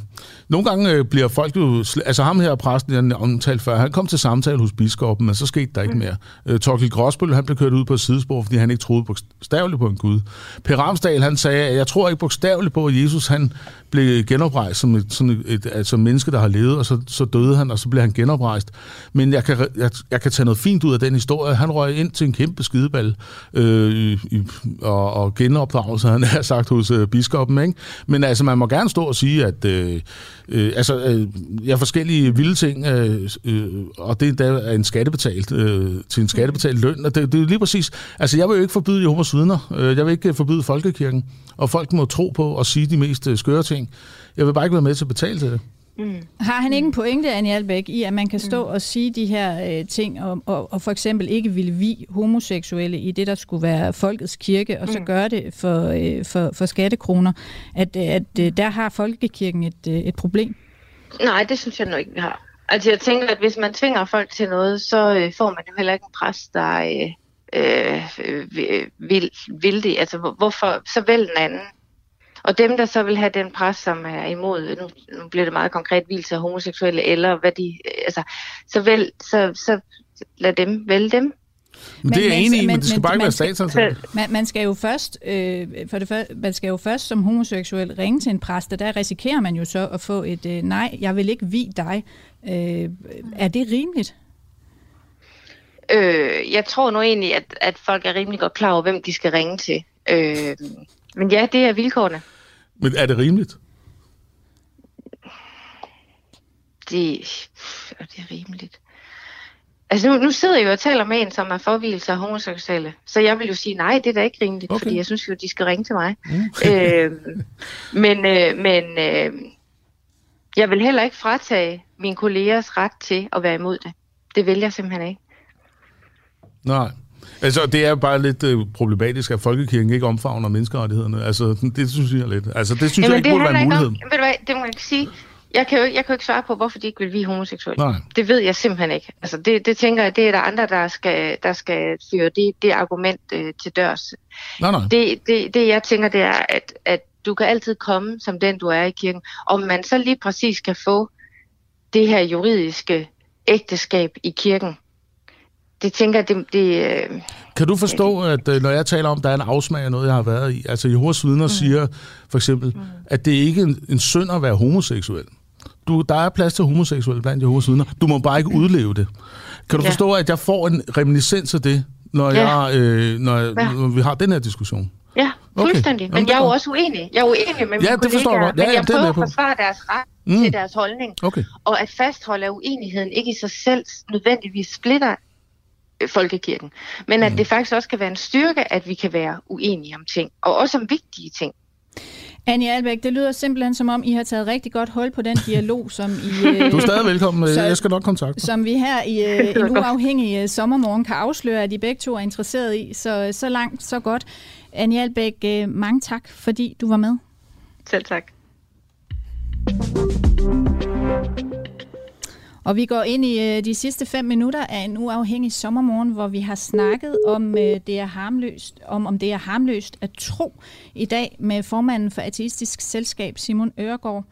B: nogle gange øh, bliver folk jo... Altså ham her, præsten, jeg omtalte før, han kom til samtale hos biskoppen, men så skete der ikke mm. mere. Øh, Torkel Gråsbøl, han blev kørt ud på et sidespor, fordi han ikke troede bogstaveligt på en Gud. Per Ramsdal, han sagde, at jeg tror ikke bogstaveligt på, at Jesus han blev genoprejst som et, sådan et, et, altså menneske, der har levet, og så, så døde han, og så blev han genoprejst. Men jeg kan, jeg, jeg kan tage noget fint ud af den historie. Han røg ind til en kæmpe skideball øh, i, og, og genopdragelse, han har sagt hos øh, biskoppen. Ikke? Men altså, man må gerne stå og sige, at øh, øh, altså, øh, jeg har forskellige vilde ting, øh, øh, og det er en skattebetalt, øh, til en skattebetalt løn. Og det, det er lige præcis, altså jeg vil jo ikke forbyde Jehovas vidner. Øh, jeg vil ikke forbyde folkekirken, og folk må tro på og sige de mest øh, skøre ting. Jeg vil bare ikke være med til at betale til det.
A: Mm. Har han ikke en pointe, Annie Albeck, i at man kan stå mm. og sige de her øh, ting, og, og, og for eksempel ikke ville vi homoseksuelle i det, der skulle være folkets kirke, og mm. så gøre det for, øh, for, for skattekroner, at, at øh, der har folkekirken et, øh, et problem?
C: Nej, det synes jeg nu ikke, vi har. Altså jeg tænker, at hvis man tvinger folk til noget, så øh, får man jo heller ikke en præst, der øh, øh, vil, vil det. Altså hvorfor, så vælg den anden. Og dem, der så vil have den pres, som er imod, nu, nu bliver det meget konkret, hvilelse af homoseksuelle, eller hvad de, altså, så, vel, så, så lad dem vælge dem.
B: Men det er jeg enig i, men, men det skal men, bare ikke være statsansat.
A: Man, man skal jo først, øh, for det første, man skal jo først som homoseksuel ringe til en præst, og der risikerer man jo så at få et øh, nej, jeg vil ikke vi dig. Øh, er det rimeligt?
C: Øh, jeg tror nu egentlig, at, at folk er rimelig godt klar over, hvem de skal ringe til. Øh, men ja, det er vilkårene.
B: Men er det rimeligt?
C: Det, det er rimeligt. Altså nu, nu sidder jeg jo og taler med en, som er forvielse af homoseksuelle. Så jeg vil jo sige, nej, det er da ikke rimeligt, okay. fordi jeg synes jo, de skal ringe til mig. Mm. øh, men øh, men øh, jeg vil heller ikke fratage mine kollegers ret til at være imod det. Det vil jeg simpelthen ikke.
B: Nej. Altså, det er bare lidt øh, problematisk, at folkekirken ikke omfavner menneskerettighederne. Altså, det synes jeg lidt. Altså, det synes Jamen, jeg ikke burde være en mulighed. Om,
C: ved du hvad, det må jeg ikke sige. Jeg kan, jo, jeg kan jo ikke svare på, hvorfor de ikke vil vi homoseksuelle.
B: Nej.
C: Det ved jeg simpelthen ikke. Altså, det, det tænker jeg, det er der andre, der skal, der skal føre det, det argument øh, til dørs.
B: Nej, nej.
C: Det, det, det, jeg tænker, det er, at, at du kan altid komme som den, du er i kirken. Om man så lige præcis kan få det her juridiske ægteskab i kirken, det tænker jeg, det... det øh,
B: Kan du forstå, at øh, når jeg taler om, der er en afsmag af noget, jeg har været i, altså Jehovas vidner mm. siger for eksempel, mm. at det ikke er en, en synd at være homoseksuel. Du, der er plads til homoseksuelle blandt Jehovas vidner. Du må bare ikke udleve det. Kan du
C: Ja.
B: forstå, at jeg får en reminiscens af det, når,
C: Ja.
B: jeg, øh, når, jeg,
C: Ja.
B: når vi har den her diskussion?
C: ja,
B: Okay.
C: fuldstændig.
B: Jamen,
C: Men
B: det
C: jeg er jo også uenig. Jeg er uenig med mine
B: Ja, det forstår jeg
C: kollegaer,
B: godt. Ja,
C: men jeg
B: er jeg
C: prøver at forsvare deres ret
B: Mm.
C: til deres holdning.
B: Okay.
C: Og at fastholde, at uenigheden ikke i sig selv nødvendigvis splitter folkekirken. Men
B: Mm.
C: at det faktisk også kan være en styrke, at vi kan være uenige om ting. Og også om vigtige ting.
A: Anja Albæk, det lyder simpelthen som om, I har taget rigtig godt hold på den dialog, som, I, øh,
B: Du er stadig velkommen.
A: Så-
B: Jeg skal nok kontakte
A: som vi her i øh, en uafhængig øh, sommermorgen kan afsløre, at I begge to er interesseret i. Så, så langt, så godt. Anja Albæk, øh, mange tak, fordi du var med.
C: Selv tak.
A: Og vi går ind i øh, de sidste fem minutter af en uafhængig sommermorgen, hvor vi har snakket om, øh, det er harmløst, om, om det er harmløst at tro i dag med formanden for Ateistisk Selskab, Simon Øregård.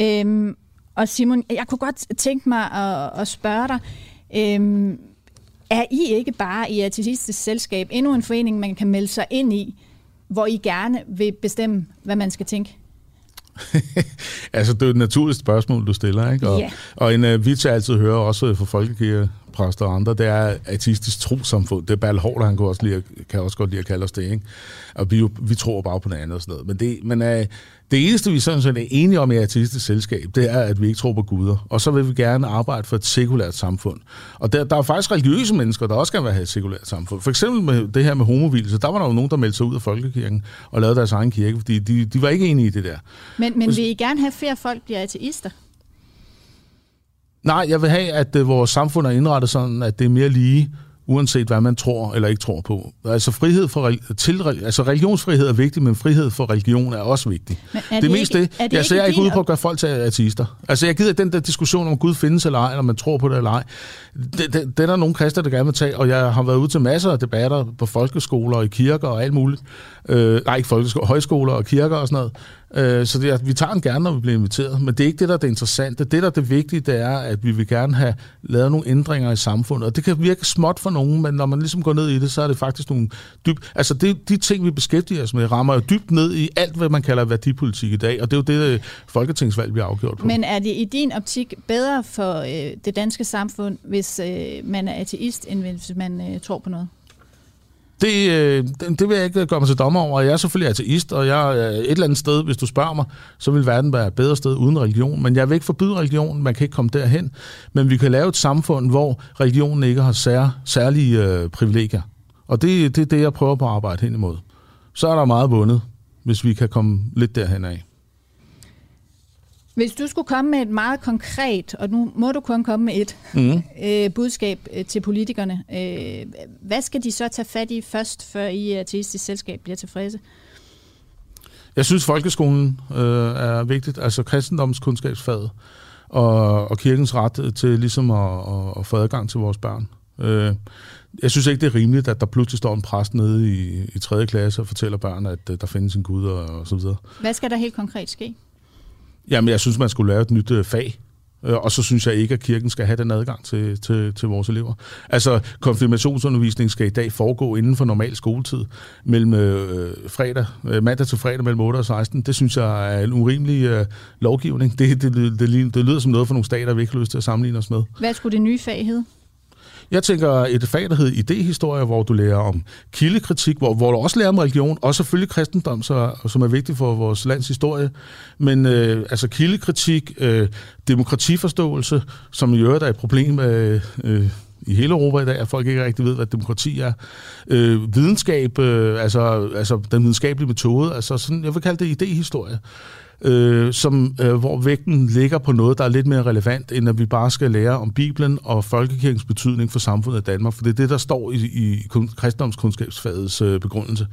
A: Øhm, og Simon, jeg kunne godt tænke mig at, at spørge dig, øhm, er I ikke bare i Ateistisk Selskab endnu en forening, man kan melde sig ind i, hvor I gerne vil bestemme, hvad man skal tænke?
B: Altså, det er et naturligt spørgsmål, du stiller, ikke? Og,
A: Ja.
B: og en uh, vits, jeg altid hører, også fra folkekirkepræster og andre, det er ateistisk trosamfund. Det er Berl Hård, han kan også, lide, kan også godt lide at kalde os det, ikke? Og vi, vi tror bare på noget andet og sådan noget. Men, det, men uh, det eneste, vi sådan set er enige om i ateistisk selskab, det er, at vi ikke tror på guder. Og så vil vi gerne arbejde for et sekulært samfund. Og der, der er faktisk religiøse mennesker, der også gerne vil have et sekulært samfund. For eksempel med det her med homovilse, der var der jo nogen, der meldte sig ud af folkekirken og lavede deres egen kirke, fordi de, de var ikke enige i det der.
A: Men, men vil I gerne have, at flere folk bliver ateister?
B: Nej, jeg vil have, at øh, vores samfund er indrettet sådan, at det er mere lige, uanset hvad man tror eller ikke tror på. Altså frihed for til, altså religionsfrihed er vigtig, men frihed for religion er også vigtig.
A: Men er
B: det,
A: det
B: mest
A: ikke-
B: det.
A: er det
B: altså, jeg er ikke ude på at gøre folk til ateister. Altså, jeg gider den der diskussion om Gud findes eller ej, eller man tror på det eller ej. Det, det, det er der nogle kristne, der gerne vil tage, og jeg har været ude til masser af debatter på folkeskoler og i kirker og alt muligt. Øh, nej, ikke folkeskoler, højskoler og kirker og sådan noget. Øh, så det, er- vi tager den gerne, når vi bliver inviteret. Men det er ikke det, der er det interessante. Det, der er det vigtige, det er, at vi vil gerne have lavet nogle ændringer i samfundet. Og det kan virke småt for nogen, men når man ligesom går ned i det, så er det faktisk nogle dybt... Altså, det, de ting, vi beskæftiger os med, rammer jo dybt ned i alt, hvad man kalder værdipolitik i dag. Og det er jo det, øh, folketingsvalg, vi har afgjort på.
A: Men er det i din optik bedre for øh, det danske samfund, hvis øh, man er ateist, end hvis man øh, tror på noget?
B: Det, øh, det, det vil jeg ikke øh, gøre mig til dommer over. Jeg er selvfølgelig ateist, og jeg er et eller andet sted, hvis du spørger mig, så vil verden være et bedre sted uden religion. Men jeg vil ikke forbyde religion, man kan ikke komme derhen. Men vi kan lave et samfund, hvor religionen ikke har sær, særlige øh, privilegier. Og det, det er det, jeg prøver på at arbejde hen imod. Så er der meget vundet, hvis vi kan komme lidt derhen af.
A: Hvis du skulle komme med et meget konkret, og nu må du kun komme med et
B: Mm.
A: øh, budskab øh, til politikerne, øh, hvad skal de så tage fat i først, før I i ateistisk selskab bliver tilfredse?
B: Jeg synes, folkeskolen øh, er vigtigt, altså kristendomskundskabsfaget og, og kirkens ret til ligesom at, at, at få adgang til vores børn. Øh, jeg synes ikke, det er rimeligt, at der pludselig står en præst nede i, i 3. klasse og fortæller børn, at øh, der findes en Gud og, og så videre.
A: Hvad skal der helt konkret ske?
B: Jamen, jeg synes, man skulle lave et nyt øh, fag. Øh, og så synes jeg ikke, at kirken skal have den adgang til, til, til vores elever. Altså, konfirmationsundervisning skal i dag foregå inden for normal skoletid, mellem øh, fredag, øh, mandag til fredag mellem 8 og 16. Det synes jeg er en urimelig øh, lovgivning. Det, det, det, det, det lyder som noget for nogle stater, vi ikke har lyst til at sammenligne os med.
A: Hvad skulle det nye fag hedde?
B: Jeg tænker et fag, der hedder idehistorie, hvor du lærer om kildekritik, hvor, hvor du også lærer om religion, og selvfølgelig kristendom, så, som er vigtigt for vores lands historie. Men øh, altså kildekritik, øh, demokratiforståelse, som i øvrigt er et problem øh, øh, i hele Europa i dag, at folk ikke rigtig ved, hvad demokrati er. Øh, videnskab, øh, altså, altså den videnskabelige metode, altså sådan, jeg vil kalde det idehistorie øh, som, øh, hvor vægten ligger på noget, der er lidt mere relevant, end at vi bare skal lære om Bibelen og folkekirkens betydning for samfundet i Danmark. For det er det, der står i, i kristendomskundskabsfagets øh, begrundelse.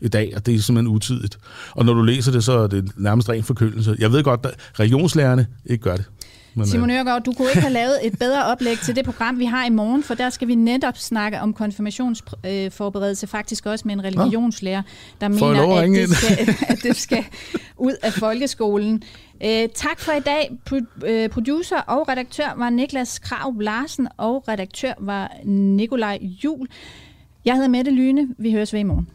B: i dag, og det er simpelthen utidigt. Og når du læser det, så er det nærmest ren forkyndelse. Jeg ved godt, at religionslærerne ikke gør det.
A: Men, Simon øh, Ørgaard, du kunne ikke have lavet et bedre oplæg til det program, vi har i morgen, for der skal vi netop snakke om konfirmationsforberedelse, faktisk også med en religionslærer, der mener, at det, skal, at det skal ud af folkeskolen. Øh, tak for i dag. Øh, producer og redaktør var Niklas Krav Larsen, og redaktør var Nikolaj Jul. Jeg hedder Mette Lyne. Vi høres ved i morgen.